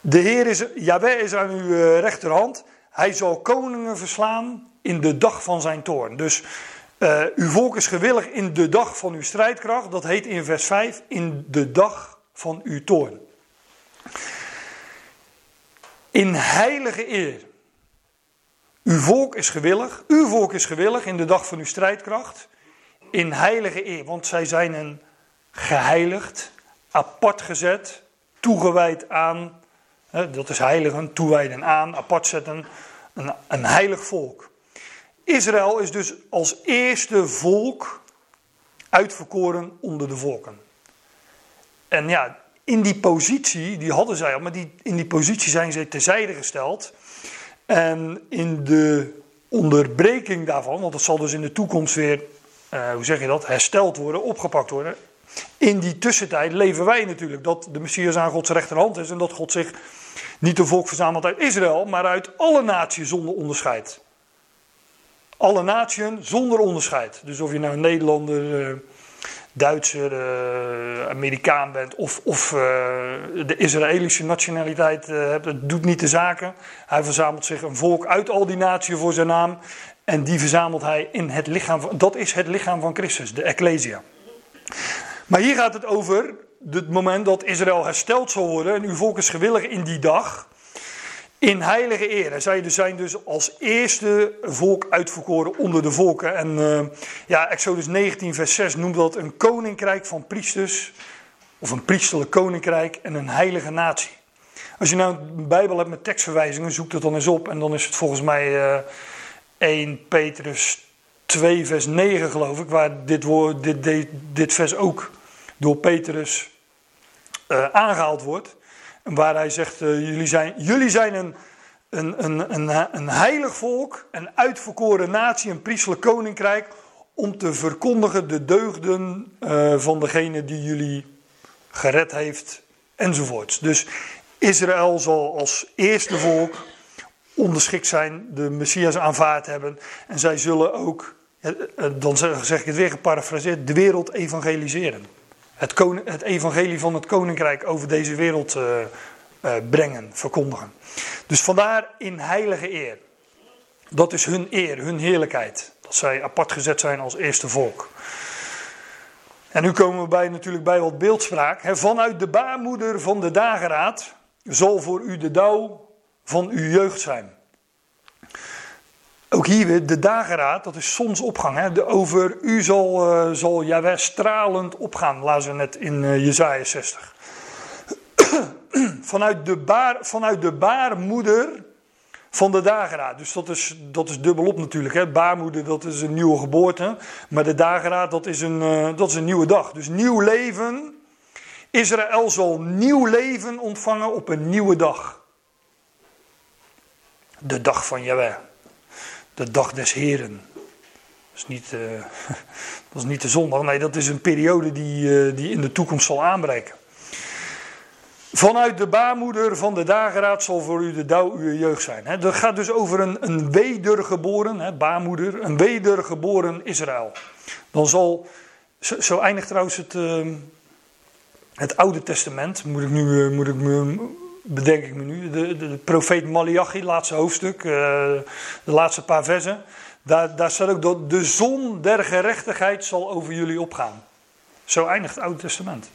A: de Heer is, Jaweh is aan uw eh, rechterhand. Hij zal koningen verslaan in de dag van zijn toorn. Dus uh, uw volk is gewillig in de dag van uw strijdkracht. Dat heet in vers 5 in de dag van uw toorn. In heilige eer. Uw volk is gewillig. Uw volk is gewillig in de dag van uw strijdkracht in heilige eer. Want zij zijn een geheiligd, apart gezet, toegewijd aan. Dat is heiligen, toewijden aan, apart zetten. Een, een heilig volk. Israël is dus als eerste volk uitverkoren onder de volken. En ja, in die positie, die hadden zij al, maar die, in die positie zijn ze terzijde gesteld. En in de onderbreking daarvan, want dat zal dus in de toekomst weer uh, hoe zeg je dat, hersteld worden, opgepakt worden. In die tussentijd leven wij natuurlijk dat de Messias aan Gods rechterhand is en dat God zich niet een volk verzamelt uit Israël, maar uit alle naties zonder onderscheid. Alle naties zonder onderscheid. Dus of je nou Nederlander, uh, Duitser, uh, Amerikaan bent of, of de Israëlische nationaliteit hebt, het doet niet de zaken. Hij verzamelt zich een volk uit al die naties voor zijn naam. En die verzamelt hij in het lichaam. Van, dat is het lichaam van Christus, de Ecclesia. Maar hier gaat het over het moment dat Israël hersteld zal worden. En uw volk is gewillig in die dag. In heilige eer. Zij zijn dus als eerste volk uitverkoren onder de volken. En uh, ja, Exodus 19, vers 6 noemt dat een koninkrijk van priesters. Of een priesterlijk koninkrijk en een heilige natie. Als je nou een Bijbel hebt met tekstverwijzingen, zoek het dan eens op. En dan is het volgens mij. Uh, 1 Petrus 2, vers 9, geloof ik, waar dit, woord, dit, dit, dit vers ook door Petrus uh, aangehaald wordt. Waar hij zegt, jullie zijn, jullie zijn een, een, een, een, een heilig volk, een uitverkoren natie, een priestelijk koninkrijk, om te verkondigen de deugden van degene die jullie gered heeft, enzovoorts. Dus Israël zal als eerste volk onderschikt zijn, de Messias aanvaard hebben. En zij zullen ook, eh, eh, dan zeg ik het weer geparafraseerd, de wereld evangeliseren. Het, het evangelie van het koninkrijk over deze wereld uh, brengen, verkondigen. Dus vandaar in heilige eer. Dat is hun eer, hun heerlijkheid. Dat zij apart gezet zijn als eerste volk. En nu komen we bij, natuurlijk bij wat beeldspraak. vanuit de baarmoeder van de dageraad zal voor u de dauw van uw jeugd zijn. Ook hier weer de dageraad, dat is zonsopgang. Hè? De, over u zal, uh, zal Jaweh stralend opgaan, lazen we net in uh, Jezaja 60. vanuit, de baar, vanuit de baarmoeder van de dageraad. Dus dat is, dat is dubbelop natuurlijk. Hè? Baarmoeder, dat is een nieuwe geboorte. Maar de dageraad, dat is een, uh, dat is een nieuwe dag. Dus nieuw leven. Israël zal nieuw leven ontvangen op een nieuwe dag. De dag van Jaweh. De dag des Heren. Dat is niet, uh, <laughs> dat is niet de zondag. Nee, dat is een periode die, uh, die in de toekomst zal aanbreken. Vanuit de baarmoeder van de dageraad zal voor u de dauw uw jeugd zijn. He, dat gaat dus over een, een wedergeboren, he, baarmoeder, een wedergeboren Israël. Dan zal, zo, eindigt trouwens het, uh, het Oude Testament, moet ik nu, moet ik me bedenk ik me nu, de, de, profeet Malachi, laatste hoofdstuk, uh, de laatste paar versen. Daar, daar staat ook dat de zon der gerechtigheid zal over jullie opgaan. Zo eindigt het Oude Testament.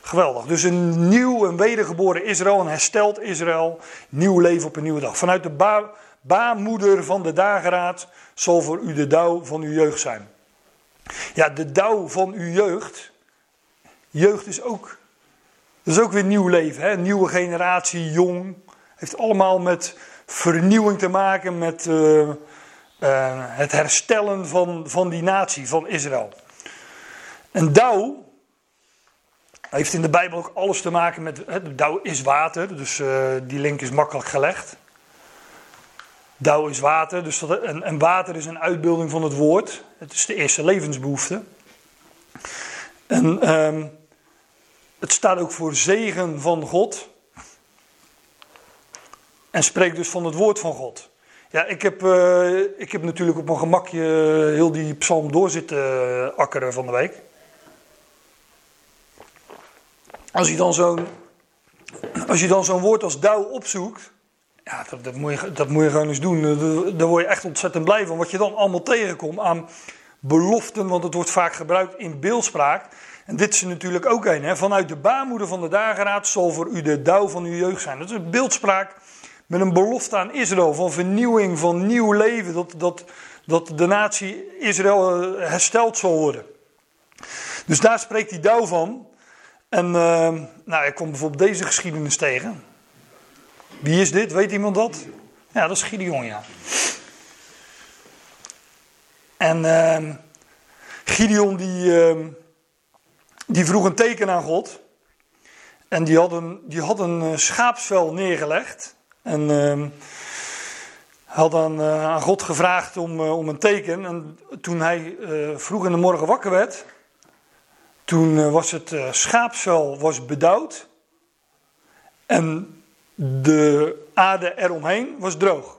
A: Geweldig. Dus een nieuw, een wedergeboren Israël, een hersteld Israël, nieuw leven op een nieuwe dag. Vanuit de ba baarmoeder van de dageraad zal voor u de dauw van uw jeugd zijn. Ja, de dauw van uw jeugd. Jeugd is ook is ook weer nieuw leven, hè? nieuwe generatie, jong. Heeft allemaal met vernieuwing te maken, met uh, uh, het herstellen van, van die natie, van Israël. En dauw heeft in de Bijbel ook alles te maken met. Hè, is water, dus uh, die link is makkelijk gelegd. Dauw is water, dus dat, en, water is een uitbeelding van het woord. Het is de eerste levensbehoefte. En. Um, het staat ook voor zegen van God. En spreekt dus van het woord van God. Ja, ik heb, uh, ik heb natuurlijk op mijn gemakje heel die psalm door zitten uh, akkeren van de week. Als je dan zo'n, als je dan zo'n woord als dauw opzoekt, ja, dat, dat, moet je, dat moet je gewoon eens doen. Daar word je echt ontzettend blij van. Wat je dan allemaal tegenkomt aan beloften, want het wordt vaak gebruikt in beeldspraak. En dit is natuurlijk ook een. Hè? Vanuit de baarmoeder van de dageraad zal voor u de dauw van uw jeugd zijn. Dat is een beeldspraak met een belofte aan Israël. Van vernieuwing, van nieuw leven. Dat, dat, dat de natie Israël eh, hersteld zal worden. Dus daar spreekt die dauw van. En uh, nou, ik kom bijvoorbeeld deze geschiedenis tegen. Wie is dit? Weet iemand dat? Ja, dat is Gideon, ja. En uh, Gideon die... Uh, die vroeg een teken aan God. En die had een, die had een eh, schaapsvel neergelegd. En uh, had dan uh, aan God gevraagd om, uh, om een teken. En toen hij vroeg in de morgen wakker werd, toen was het schaapsvel was bedauwd. En de aarde eromheen was droog.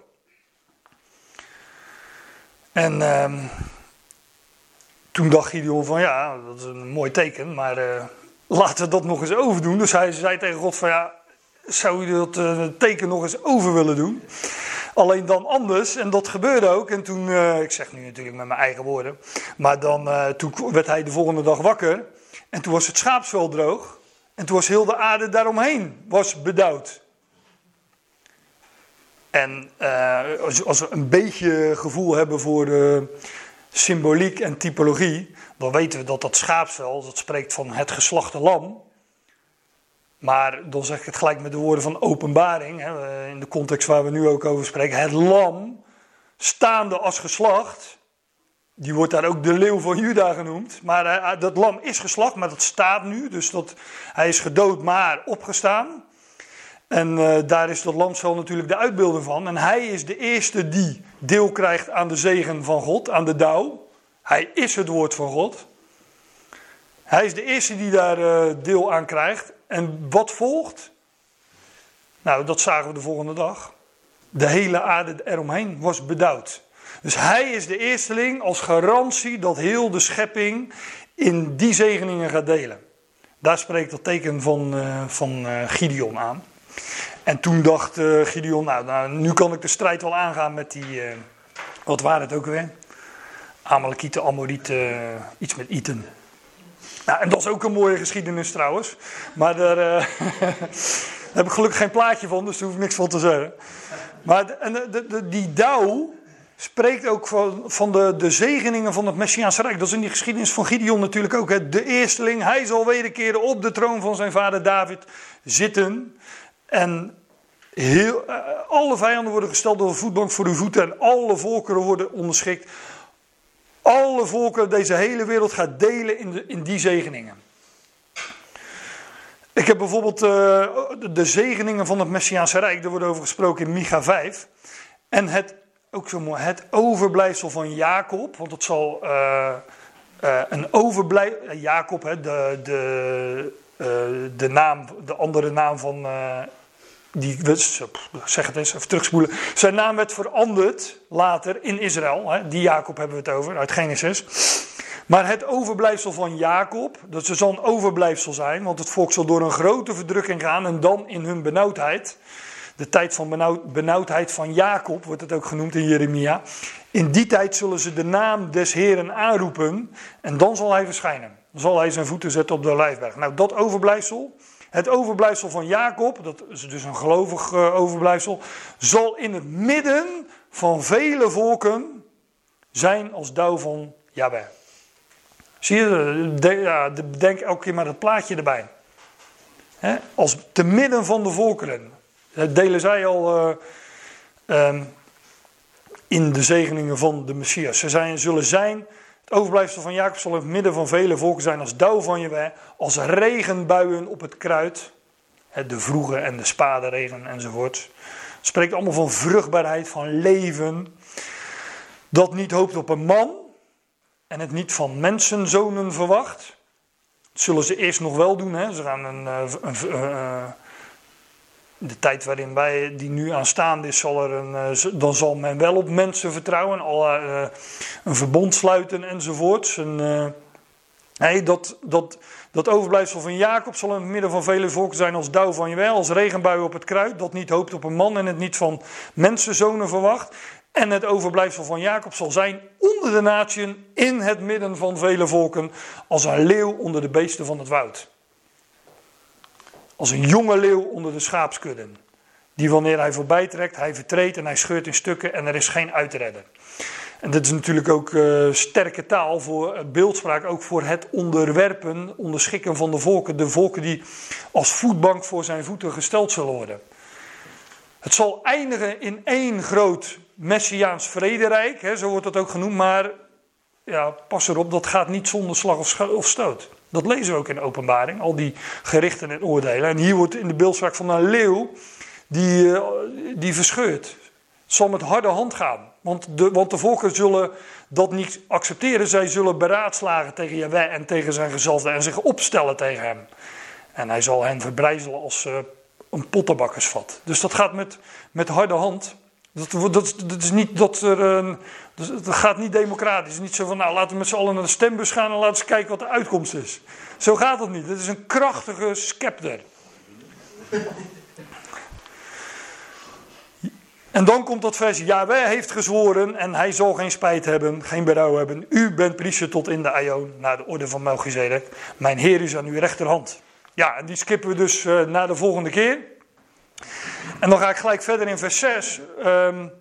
A: En ehm, toen dacht Gideon van ja, dat is een mooi teken, maar uh, laten we dat nog eens overdoen. Dus hij zei tegen God van ja, zou je dat uh, teken nog eens over willen doen? Alleen dan anders, en dat gebeurde ook. En toen, uh, ik zeg nu natuurlijk met mijn eigen woorden, maar dan, toen werd hij de volgende dag wakker. En toen was het schaapsvel droog. En toen was heel de aarde daaromheen was bedauwd. En als, als we een beetje gevoel hebben voor de symboliek en typologie, dan weten we dat dat schaapsvel, dat spreekt van het geslachte lam. Maar dan zeg ik het gelijk met de woorden van openbaring, hè, in de context waar we nu ook over spreken. Het lam, staande als geslacht, Die wordt daar ook de leeuw van Juda genoemd. Maar dat lam is geslacht, maar dat staat nu. Dus dat, hij is gedood, maar opgestaan. En uh, daar is dat lamsvel natuurlijk de uitbeelding van. En hij is de eerste die deel krijgt aan de zegen van God, aan de dauw. Hij is het woord van God. Hij is de eerste die daar uh, deel aan krijgt. En wat volgt? Nou, dat zagen we de volgende dag. De hele aarde eromheen was bedouwd. Dus hij is de eersteling als garantie dat heel de schepping in die zegeningen gaat delen. Daar spreekt dat teken van, uh, van Gideon aan. En toen dacht uh, Gideon, nou, nou, nu kan ik de strijd wel aangaan met die, uh, wat waren het ook weer? Amalekieten, Amorieten, uh, iets met Iten. Nou, en dat is ook een mooie geschiedenis trouwens. Maar <laughs> daar, heb ik gelukkig geen plaatje van, dus daar hoef ik niks van te zeggen. Maar de, de, die dauw spreekt ook van, van de, de zegeningen van het Messiaanse Rijk. Dat is in die geschiedenis van Gideon natuurlijk ook. Hè. De eersteling, hij zal wederkeren op de troon van zijn vader David zitten. En heel, uh, alle vijanden worden gesteld door een voetbank voor uw voeten en alle volkeren worden onderschikt. Alle volkeren, deze hele wereld gaat delen in, in die zegeningen. Ik heb bijvoorbeeld uh, de zegeningen van het Messiaanse Rijk, daar wordt over gesproken in Micha 5. En het, ook zo mooi, het overblijfsel van Jacob, want het zal uh, een overblijfsel, Jacob, hè, de, de, de, naam, de andere naam van die, zeg het eens, even terugspoelen. Zijn naam werd veranderd later in Israël. Hè, die Jacob hebben we het over, uit Genesis. Maar het overblijfsel van Jacob, dat ze zal een overblijfsel zijn, want het volk zal door een grote verdrukking gaan en dan in hun benauwdheid, de tijd van benauwd, benauwdheid van Jacob wordt het ook genoemd in Jeremia. In die tijd zullen ze de naam des Heren aanroepen en dan zal hij verschijnen. Dan zal hij zijn voeten zetten op de Olijfberg. Nou, dat overblijfsel, het overblijfsel van Jacob, dat is dus een gelovig uh, overblijfsel, zal in het midden van vele volken zijn als dauw van. Zie je, denk elke keer maar dat plaatje erbij. Als te midden van de volkeren. Dat delen zij al uh, um, in de zegeningen van de Messias. Ze zijn, zullen zijn het overblijfsel van Jacob zal in het midden van vele volken zijn als dauw van je als regenbuien op het kruid. De vroege en de spadenregen enzovoort. Het spreekt allemaal van vruchtbaarheid, van leven. Dat niet hoopt op een man en het niet van mensenzonen verwacht. Dat zullen ze eerst nog wel doen. Hè. Ze gaan een, eh, een, een, een eh, de tijd waarin wij die nu aanstaande is, zal er een, eh, dan zal men wel op mensen vertrouwen, al uh, een verbond sluiten enzovoorts. En, nee, dat, dat, dat overblijfsel van Jacob zal in het midden van vele volken zijn als dauw van wel, als regenbui op het kruid, dat niet hoopt op een man en het niet van mensenzonen verwacht. En het overblijfsel van Jacob zal zijn onder de natieën, in het midden van vele volken, als een leeuw onder de beesten van het woud. Als een jonge leeuw onder de schaapskudden. Die wanneer hij voorbij trekt, hij vertreedt en hij scheurt in stukken en er is geen uitredden. En dat is natuurlijk ook uh, sterke taal voor uh, beeldspraak, ook voor het onderwerpen, onderschikken van de volken. De volken die als voetbank voor zijn voeten gesteld zullen worden. Het zal eindigen in één groot Messiaans vrederijk, hè, zo wordt dat ook genoemd, maar ja, pas erop, dat gaat niet zonder slag of, of stoot. Dat lezen we ook in de openbaring, al die gerichten en oordelen. En hier wordt in de beeldspraak van een leeuw die, uh, die verscheurt. Het zal met harde hand gaan. Want de, want de volken zullen dat niet accepteren. Zij zullen beraadslagen tegen Jaweh en tegen zijn gezalfde en zich opstellen tegen hem. En hij zal hen verbrijzelen als uh, een pottenbakkersvat. Dus dat gaat met, met harde hand. Dat, dat, dat, is niet dat er een. Dat gaat niet democratisch. Niet zo van, nou laten we met z'n allen naar de stembus gaan en laten we kijken wat de uitkomst is. Zo gaat het niet. Het is een krachtige scepter. En dan komt dat vers, Yahweh heeft gezworen en hij zal geen spijt hebben, geen berouw hebben. U bent priester tot in de Aion, naar de orde van Melchizedek. Mijn Heer is aan uw rechterhand. Ja, en die skippen we dus uh, naar de volgende keer. En dan ga ik gelijk verder in vers 6. Um,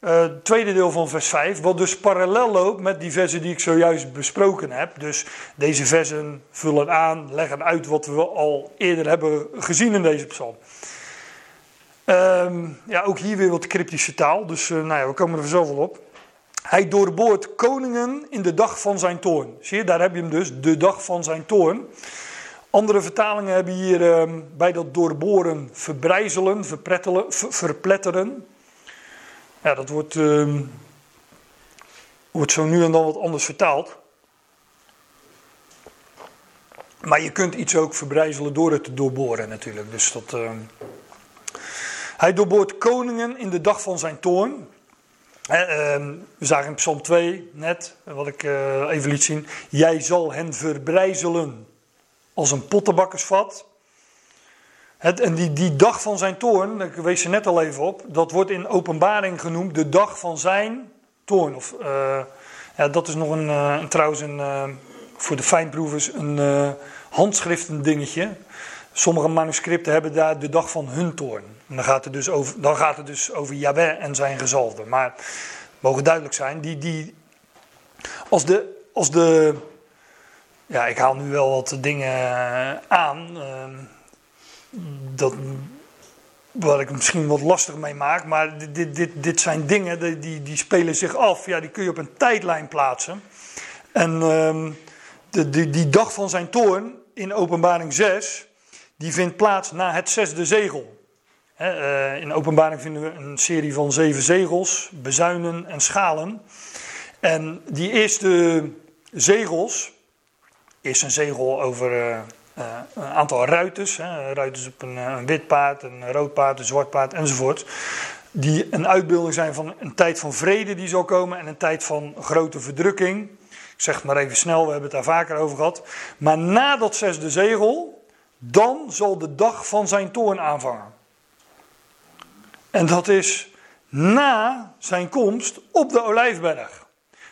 A: uh, tweede deel van vers 5, wat dus parallel loopt met die versen die ik zojuist besproken heb. Dus deze versen vullen aan, leggen uit wat we al eerder hebben gezien in deze psalm. Um, ja, ook hier weer wat cryptische taal, dus uh, nou ja, we komen er zelf wel op. Hij doorboort koningen in de dag van zijn toorn. Zie je, daar heb je hem dus, de dag van zijn toorn. Andere vertalingen hebben hier ehm, bij dat doorboren verbrijzelen, verpletteren. Ja, dat wordt, ehm, wordt zo nu en dan wat anders vertaald. Maar je kunt iets ook verbrijzelen door het te doorboren natuurlijk. Dus dat, ehm, Hij doorboort koningen in de dag van zijn toorn. We zagen in Psalm 2 net, wat ik uh, even liet zien. Jij zal hen verbrijzelen als een pottenbakkersvat. Het, en die, die dag van zijn toorn, ik wees er net al even op, dat wordt in openbaring genoemd de dag van zijn toorn. Of, uh, ja, dat is nog een, uh, trouwens een, voor de fijnproevers een handschriften dingetje. Sommige manuscripten hebben daar de dag van hun toorn. En dan gaat het dus over, dan gaat het dus over Yahweh en zijn gezalfde. Maar mogen duidelijk zijn, die, die, als, de, als de. Ja, ik haal nu wel wat dingen aan. Uh, dat, waar ik misschien wat lastig mee maak. Maar dit, dit, dit zijn dingen die, die spelen zich af. Ja, die kun je op een tijdlijn plaatsen. En uh, de, die, die dag van zijn toorn in openbaring 6 die vindt plaats na het zesde zegel. Eh, in openbaring vinden we een serie van zeven zegels, bezuinen en schalen. En die eerste zegels is een zegel over uh, uh, een aantal ruiters. Hè, ruiters op een, een, wit paard, een rood paard, een zwart paard enzovoort. Die een uitbeelding zijn van een tijd van vrede die zal komen en een tijd van grote verdrukking. Ik zeg het maar even snel, we hebben het daar vaker over gehad. Maar na dat zesde zegel dan zal de dag van zijn toorn aanvangen. En dat is na zijn komst op de olijfberg.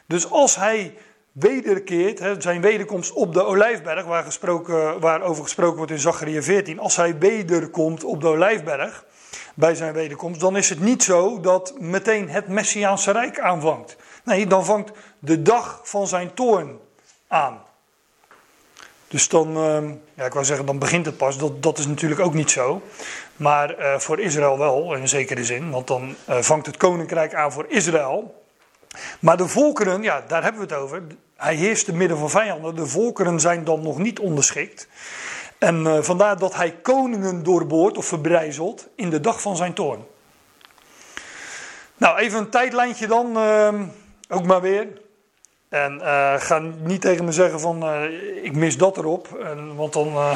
A: Dus als hij wederkeert, zijn wederkomst op de olijfberg, waar gesproken, waarover gesproken wordt in Zachariah 14, als hij wederkomt op de olijfberg, bij zijn wederkomst, dan is het niet zo dat meteen het Messiaanse Rijk aanvangt. Nee, dan vangt de dag van zijn toorn aan. Dus dan, ehm, ja, ik wou zeggen, dan begint het pas. Dat, dat is natuurlijk ook niet zo. Maar eh, voor Israël wel, in zekere zin. Want dan uh, vangt het koninkrijk aan voor Israël. Maar de volkeren, ja, daar hebben we het over. Hij heerst te midden van vijanden. De volkeren zijn dan nog niet onderschikt. En uh, vandaar dat hij koningen doorboort of verbrijzelt in de dag van zijn toorn. Nou, even een tijdlijntje dan, ehm, ook maar weer. En uh, ga niet tegen me zeggen van uh, ik mis dat erop. Want dan. <laughs>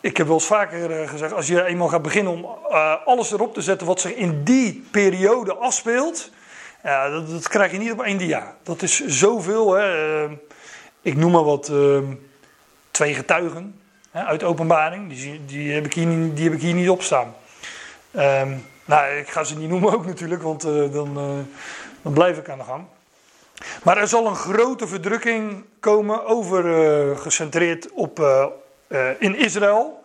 A: Ik heb wel eens vaker gezegd: als je eenmaal gaat beginnen om alles erop te zetten wat zich in die periode afspeelt. Ja, dat, dat, krijg je niet op één dia. Dat is zoveel. Hè. ik noem maar wat. twee getuigen hè, uit openbaring. Die, die, heb ik hier, niet, die heb ik hier niet op staan. Um, nou, ik ga ze niet noemen ook natuurlijk, want dan, dan blijf ik aan de gang. Maar er zal een grote verdrukking komen, over, gecentreerd op, in Israël.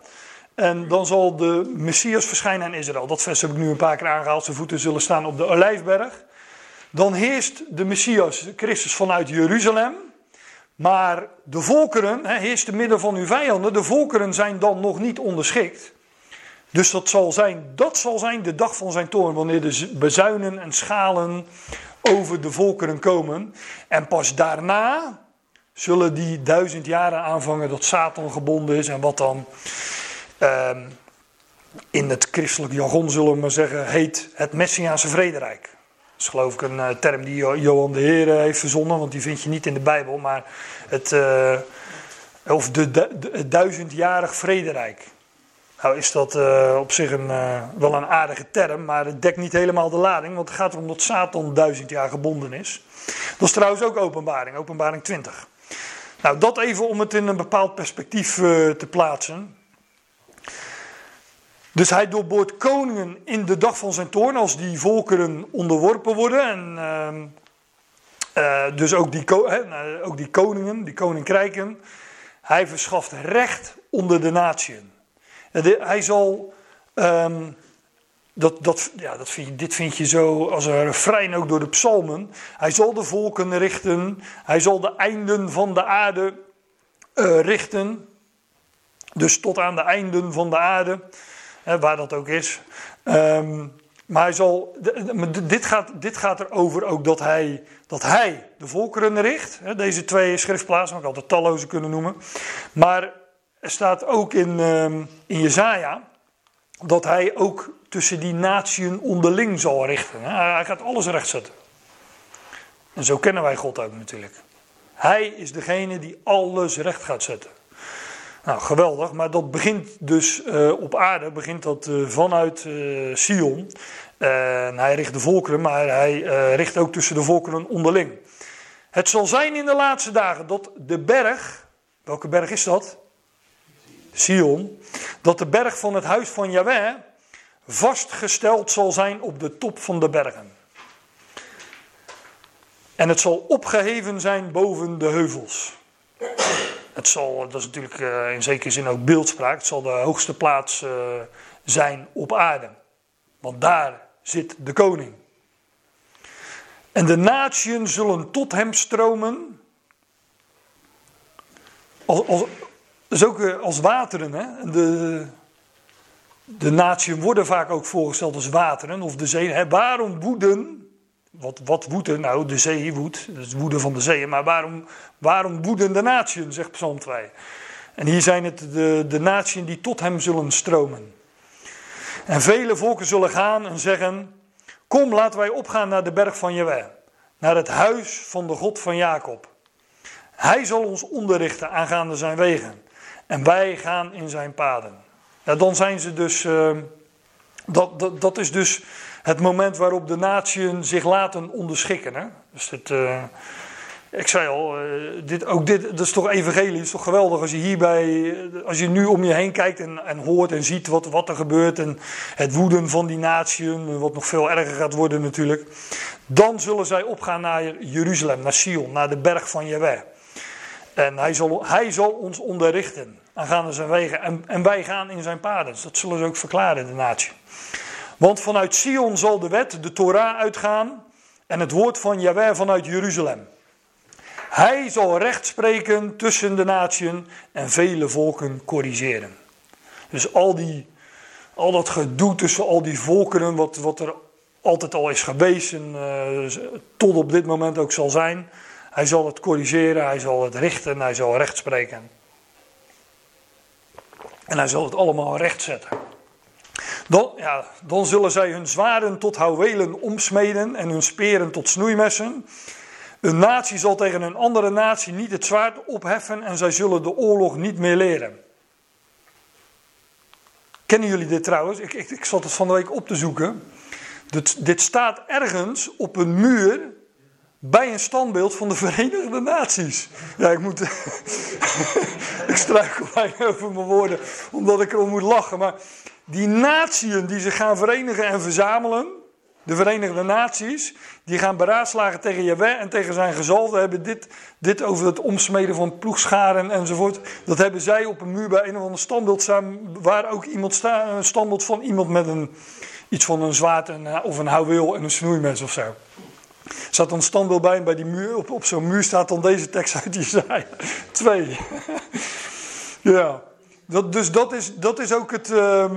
A: En dan zal de Messias verschijnen in Israël. Dat vers heb ik nu een paar keer aangehaald. Zijn voeten zullen staan op de Olijfberg. Dan heerst de Messias, Christus, vanuit Jeruzalem. Maar de volkeren, he, heerst te midden van uw vijanden. De volkeren zijn dan nog niet onderschikt. Dus dat zal zijn, dat zal zijn de dag van zijn toorn. Wanneer de bezuinen en schalen over de volkeren komen. En pas daarna zullen die duizend jaren aanvangen dat Satan gebonden is. En wat dan uh, in het christelijk jargon, zullen we maar zeggen, heet het Messiaanse vrederijk. Dat is geloof ik een uh, term die Johan de Heer heeft verzonnen, want die vind je niet in de Bijbel. Maar het, uh, of de, het duizendjarig vrederijk. Nou is dat uh, op zich een, wel een aardige term, maar het dekt niet helemaal de lading, want het gaat erom dat Satan duizend jaar gebonden is. Dat is trouwens ook openbaring, openbaring 20. Nou, dat even om het in een bepaald perspectief te plaatsen. Dus hij doorboort koningen in de dag van zijn toorn, als die volkeren onderworpen worden. En ehm, dus ook die, nou, ook die koningen, die koninkrijken. Hij verschaft recht onder de natieën. Hij zal. Um, dat, dat, ja, dat vind dit vind je zo als een refrein ook door de psalmen. Hij zal de volken richten. Hij zal de einden van de aarde uh, richten. Dus tot aan de einden van de aarde. Waar dat ook is. Um, Maar hij zal, dit, gaat, dit gaat erover ook dat hij, dat hij de volkeren richt. Deze twee schriftplaatsen, mag ik altijd talloze kunnen noemen. Maar er staat ook in, ehm, in Jezaja dat hij ook tussen die natieën onderling zal richten. Hij gaat alles rechtzetten. En zo kennen wij God ook natuurlijk. Hij is degene die alles recht gaat zetten. Nou, geweldig, maar dat begint dus uh, op aarde, begint dat uh, vanuit uh, Sion. Hij richt de volkeren, maar hij richt ook tussen de volkeren onderling. Het zal zijn in de laatste dagen dat de berg, welke berg is dat? Sion. Dat de berg van het huis van Yahweh vastgesteld zal zijn op de top van de bergen. En het zal opgeheven zijn boven de heuvels. Het zal, dat is natuurlijk uh, in zekere zin ook beeldspraak, het zal de hoogste plaats uh, zijn op aarde. Want daar zit de koning. En de natieën zullen tot hem stromen. Als, als, dus ook uh, als wateren. Hè? De, de natieën worden vaak ook voorgesteld als wateren of de zee. Waarom woeden wat, wat woedt nou? De zee woedt, dat is woede van de zee. Maar waarom, waarom woeden de natieën, zegt Psalm 2. En hier zijn het de, de die tot hem zullen stromen. En vele volken zullen gaan en zeggen: Kom, laten wij opgaan naar de berg van Jewe, naar het huis van de God van Jacob. Hij zal ons onderrichten aangaande zijn wegen. En wij gaan in zijn paden. Ja, dan zijn ze dus. Dat, dat, dat is dus het moment waarop de natieën zich laten onderschikken. Hè? Dus het, uh, ik zei al, uh, dit, ook dit dat is toch evangelie, is toch geweldig als je hierbij, als je nu om je heen kijkt en, en hoort en ziet wat, wat er gebeurt en het woeden van die natieën, wat nog veel erger gaat worden natuurlijk. Dan zullen zij opgaan naar Jeruzalem, naar Sion, naar de berg van Jewe. En hij zal, hij zal ons onderrichten aangaande zijn wegen en, wij gaan in zijn paden. Dat zullen ze ook verklaren, de natie. Want vanuit Sion zal de wet, de Torah, uitgaan en het woord van Jahweh vanuit Jeruzalem. Hij zal recht spreken tussen de natieën en vele volken corrigeren. Dus al, die, al dat gedoe tussen al die volkeren, wat, wat er altijd al is geweest en uh, tot op dit moment ook zal zijn. Hij zal het corrigeren, hij zal het richten, hij zal recht spreken. En hij zal het allemaal recht zetten. Dan, ja, dan zullen zij hun zwaarden tot houwelen omsmeden en hun speren tot snoeimessen. Een natie zal tegen een andere natie niet het zwaard opheffen en zij zullen de oorlog niet meer leren. Kennen jullie dit trouwens? Ik, ik, ik zat het van de week op te zoeken. Dit, dit staat ergens op een muur bij een standbeeld van de Verenigde Naties. Ja, ik moet. <laughs> ik struikel bijna over mijn woorden, omdat ik erom moet lachen. Maar die natieën die zich gaan verenigen en verzamelen, de Verenigde Naties, die gaan beraadslagen tegen Jaweh en tegen zijn gezalde, hebben dit, dit over het omsmeden van ploegscharen enzovoort. Dat hebben zij op een muur bij een of ander standbeeld staan, waar ook iemand staat, een standbeeld van iemand met een, iets van een zwaard en, of een houweel en een snoeimes of zo. Zat een standbeeld bij en bij die muur, op, op zo'n muur staat dan deze tekst uit Jezaja. Twee. <laughs> ja. Dat, dus dat is, dat is ook het, uh,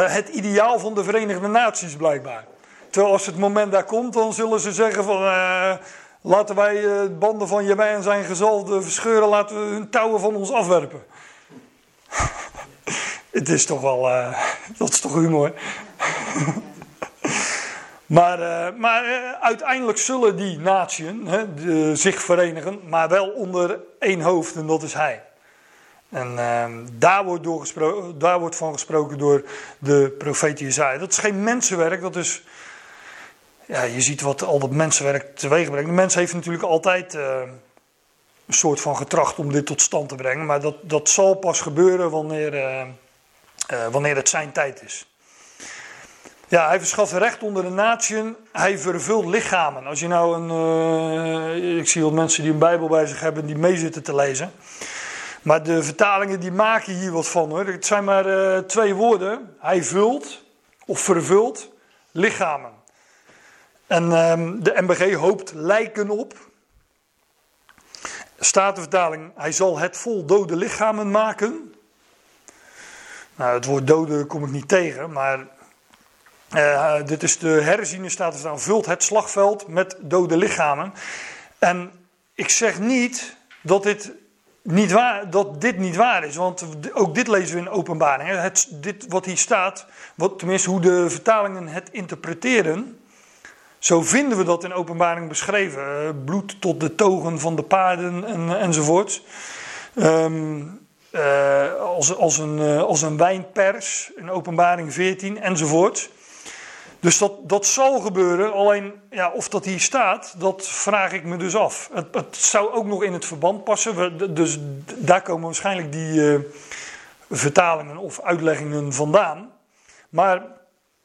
A: het ideaal van de Verenigde Naties blijkbaar. Terwijl als het moment daar komt, dan zullen ze zeggen van... Uh, laten wij uh, banden van Jemij en zijn gezalde verscheuren, laten we hun touwen van ons afwerpen. <laughs> het is toch wel... dat is toch humor. <laughs> Maar, maar uiteindelijk zullen die natieën zich verenigen, maar wel onder één hoofd en dat is hij. En uh, daar, wordt daar wordt van gesproken door de profeet Jezaja. Dat is geen mensenwerk, dat is... Ja, je ziet wat al dat mensenwerk teweeg brengt. De mens heeft natuurlijk altijd eh, een soort van getracht om dit tot stand te brengen. Maar dat, dat zal pas gebeuren wanneer, wanneer het zijn tijd is. Ja, hij verschaft recht onder de natieën. Hij vervult lichamen. Als je nou een. Uh, ik zie wat mensen die een Bijbel bij zich hebben die mee zitten te lezen. Maar de vertalingen die maken hier wat van hoor. Het zijn maar uh, twee woorden. Hij vult of vervult lichamen. En uh, de MBG hoopt lijken op. Staat de vertaling: Hij zal het vol dode lichamen maken. Nou, het woord dode kom ik niet tegen, maar Uh, dit is de herziene staat vult het slagveld met dode lichamen. En ik zeg niet dat dit niet waar, dat dit niet waar is, want ook dit lezen we in openbaring. Het, dit wat hier staat, wat, tenminste hoe de vertalingen het interpreteren, zo vinden we dat in openbaring beschreven. Eh, bloed tot de togen van de paarden en, enzovoort. Um, uh, als, als, een, uh, als een wijnpers in openbaring 14 enzovoort. Dus dat, dat zal gebeuren, alleen ja, of dat hier staat, dat vraag ik me dus af. Het, het zou ook nog in het verband passen, dus daar komen waarschijnlijk die uh, vertalingen of uitleggingen vandaan. Maar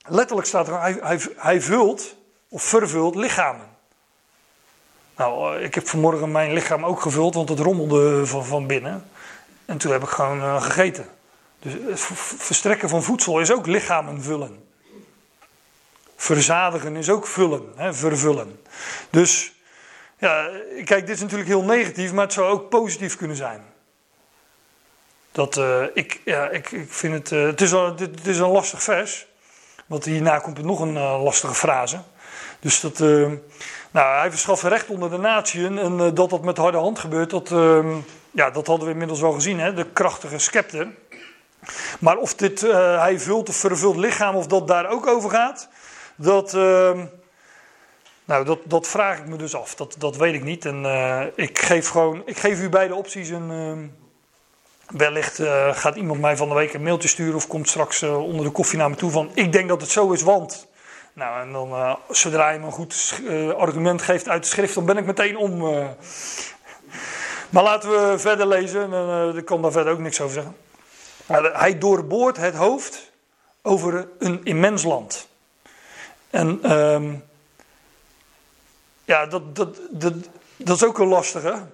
A: letterlijk staat er, hij, hij, vult of vervult lichamen. Nou, eh, ik heb vanmorgen mijn lichaam ook gevuld, want het rommelde van, van binnen. En toen heb ik gewoon uh, gegeten. Dus verstrekken van voedsel is ook lichamen vullen. Verzadigen is ook vullen, hè, vervullen. Dus ja, kijk, dit is natuurlijk heel negatief, maar het zou ook positief kunnen zijn. Dat, uh, ik, ja, ik, ik vind het, uh, het, is een, het is een lastig vers. Want hierna komt er nog een uh, lastige frase. Dus dat, nou, hij verschaft recht onder de natieën. En dat dat met harde hand gebeurt, dat, ja, dat hadden we inmiddels wel gezien. Hè? De krachtige scepter. Maar of dit, hij vult of vervult lichaam, of dat daar ook over gaat, dat, uh, nou, dat, dat vraag ik me dus af. Dat, dat weet ik niet. En uh, ik geef gewoon, ik geef u beide opties. En uh, wellicht uh, gaat iemand mij van de week een mailtje sturen of komt straks onder de koffie naar me toe van ik denk dat het zo is, want. Nou, en dan zodra je me een goed argument geeft uit de schrift, dan ben ik meteen om. Maar laten we verder lezen. En, ik kan daar verder ook niks over zeggen. Hij doorboort het hoofd over een immens land. En um, ja, dat, dat, dat, dat is ook een lastige.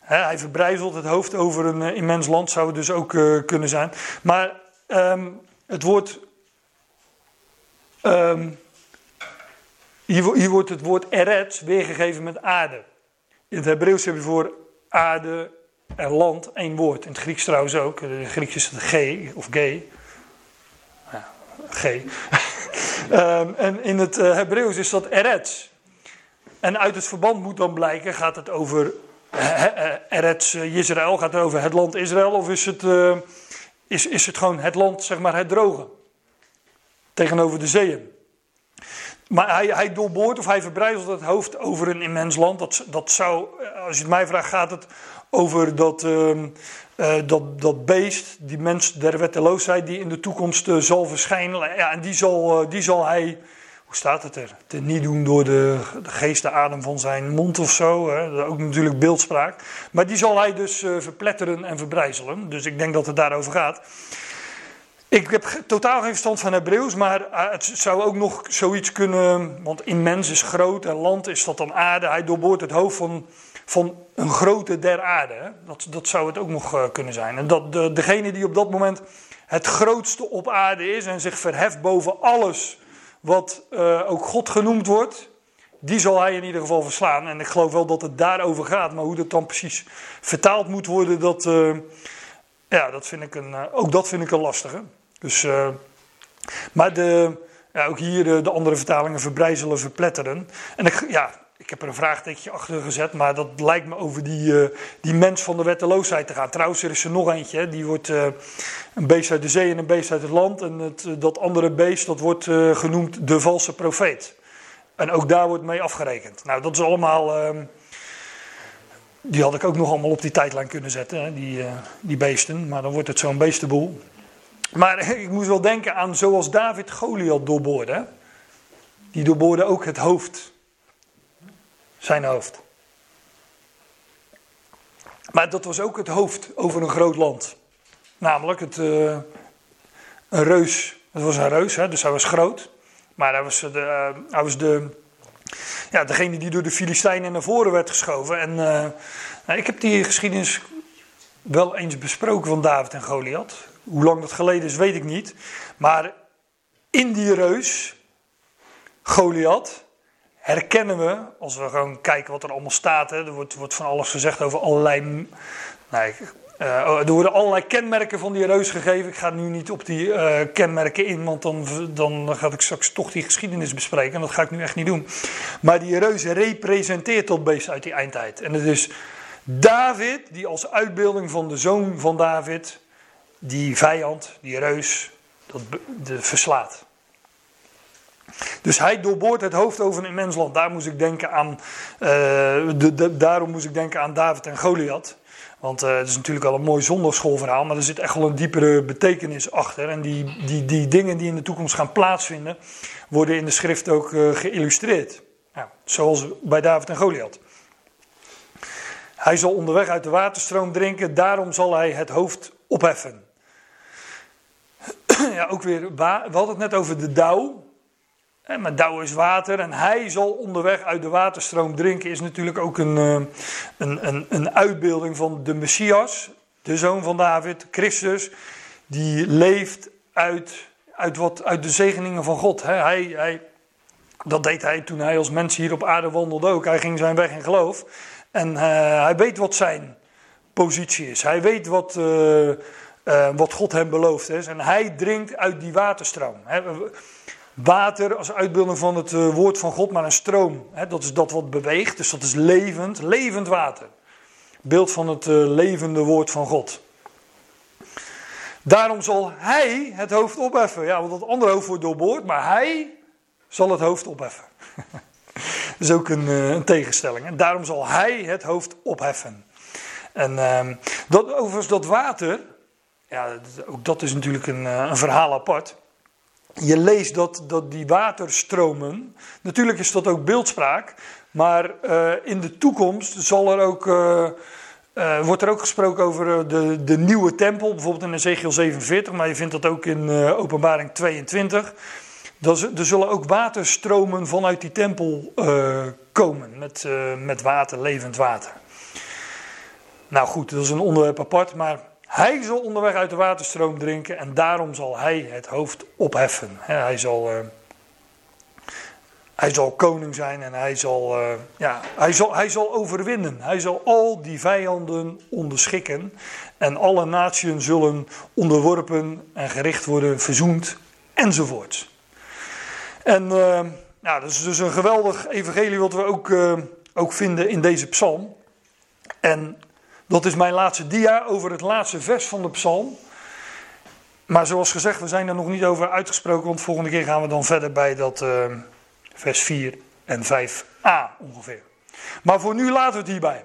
A: hij verbrijzelt het hoofd over een uh, immens land, zou het dus ook uh, kunnen zijn. Maar um, het woord. Um, hier, wordt het woord eret weergegeven met aarde. In het Hebreeuws heb je voor aarde en land één woord. In het Grieks trouwens ook. In het Grieks is het G of G. Ja, G. Um, en in het uh, Hebreeuws is dat Eretz. En uit het verband moet dan blijken, gaat het over uh, Eretz Israël, gaat het over het land Israël, of is het, is, is het gewoon het land, zeg maar, het droge? Tegenover de zeeën. Maar hij, hij doorboort of hij verbrijzelt het hoofd over een immens land. Dat, dat zou, als je het mij vraagt, gaat het over dat, uh, uh, dat, dat beest, die mens der wetteloosheid, die in de toekomst uh, zal verschijnen. Ja, en die zal, uh, die zal hij, hoe staat het er? Te niet doen door de, de geest, de adem van zijn mond of zo. Hè? Ook natuurlijk beeldspraak. Maar die zal hij dus verpletteren en verbrijzelen. Dus ik denk dat het daarover gaat. Ik heb totaal geen verstand van Hebreeuws, maar het zou ook nog zoiets kunnen. Want immens is groot en land is dat dan aarde. Hij doorboort het hoofd van van een grote der aarde. Dat, dat zou het ook nog uh, kunnen zijn. En dat de, degene die op dat moment het grootste op aarde is en zich verheft boven alles wat uh, ook God genoemd wordt, die zal hij in ieder geval verslaan. En ik geloof wel dat het daarover gaat, maar hoe dat dan precies vertaald moet worden, dat, uh, ja, dat vind ik een, ook dat vind ik een lastige. Dus, maar de, ja, ook hier de, de andere vertalingen verbrijzelen, verpletteren. En ik, ja, heb er een vraagtekentje achter gezet, maar dat lijkt me over die, uh, die mens van de wetteloosheid te gaan. Trouwens, er is er nog eentje, die wordt uh, een beest uit de zee en een beest uit het land. En het, uh, dat andere beest, dat wordt genoemd de valse profeet. En ook daar wordt mee afgerekend. Nou, dat is allemaal, ehm, die had ik ook nog allemaal op die tijdlijn kunnen zetten, hè, die, die beesten. Maar dan wordt het zo'n beestenboel. Maar <laughs> ik moest wel denken aan zoals David Goliath doorboorde. Die doorboorde ook het hoofd zijn hoofd. Maar dat was ook het hoofd over een groot land. Namelijk het, uh, een reus. Het was een reus, hè, dus hij was groot. Maar hij was, de, uh, was de, ja, degene die door de Filistijnen naar voren werd geschoven. En nou, ik heb die geschiedenis wel eens besproken van David en Goliath. Hoe lang dat geleden is, weet ik niet. Maar in die reus, Goliath, herkennen we, als we gewoon kijken wat er allemaal staat. Hè, er wordt, wordt van alles gezegd over allerlei. Nee, uh, Uh, er worden allerlei kenmerken van die reus gegeven. Ik ga nu niet op die uh, kenmerken in, want dan, dan ga ik straks toch die geschiedenis bespreken. En dat ga ik nu echt niet doen. Maar die reus representeert dat beest uit die eindtijd. En het is David, die als uitbeelding van de zoon van David, die vijand, die reus, dat de, verslaat. Dus hij doorboort het hoofd over een mensland. Daar moest ik denken aan, de, daarom moest ik denken aan David en Goliath. Want uh, het is natuurlijk al een mooi zondagschoolverhaal, maar er zit echt wel een diepere betekenis achter. En die, die, die dingen die in de toekomst gaan plaatsvinden, worden in de schrift ook uh, geïllustreerd. Zoals bij David en Goliath. Hij zal onderweg uit de waterstroom drinken, daarom zal hij het hoofd opheffen. <clears throat> ja, ook weer, we hadden het net over de dauw. Maar dauw is water en hij zal onderweg uit de waterstroom drinken, is natuurlijk ook een, eh, een, een, een uitbeelding van de Messias, de zoon van David, Christus, die leeft uit, uit, wat, uit de zegeningen van God. Hij, hij, dat deed hij toen hij als mens hier op aarde wandelde ook. Hij ging zijn weg in geloof. En uh, hij weet wat zijn positie is. Hij weet wat, uh, wat God hem beloofd is. En hij drinkt uit die waterstroom. Water als uitbeelding van het woord van God, maar een stroom. Dat is dat wat beweegt, dus dat is levend, levend water. Beeld van het levende woord van God. Daarom zal hij het hoofd opheffen. Ja, want het andere hoofd wordt doorboord, maar hij zal het hoofd opheffen. <laughs> Dat is ook een, eh, een, tegenstelling. En daarom zal hij het hoofd opheffen. En uh, dat, overigens dat water, ja, ook dat is natuurlijk een, eh, een verhaal apart. Je leest dat, dat die waterstromen, natuurlijk is dat ook beeldspraak, maar uh, in de toekomst zal er ook, uh, uh, wordt er ook gesproken over de, de nieuwe tempel, bijvoorbeeld in Ezekiel 47, maar je vindt dat ook in Openbaring 22 er zullen ook waterstromen vanuit die tempel komen. Met, met water, levend water. Nou goed, dat is een onderwerp apart. Maar hij zal onderweg uit de waterstroom drinken. En daarom zal hij het hoofd opheffen. hij, zal, uh, hij zal koning zijn en hij zal, ja, hij, zal, hij zal overwinnen. Hij zal al die vijanden onderschikken. En alle naties zullen onderworpen en gericht worden, verzoend enzovoort. En nou, dat is dus een geweldig evangelie wat we ook, ook vinden in deze psalm. En dat is mijn laatste dia over het laatste vers van de psalm. Maar zoals gezegd, we zijn er nog niet over uitgesproken, want volgende keer gaan we dan verder bij dat uh, vers 4 en 5a ongeveer. Maar voor nu laten we het hierbij.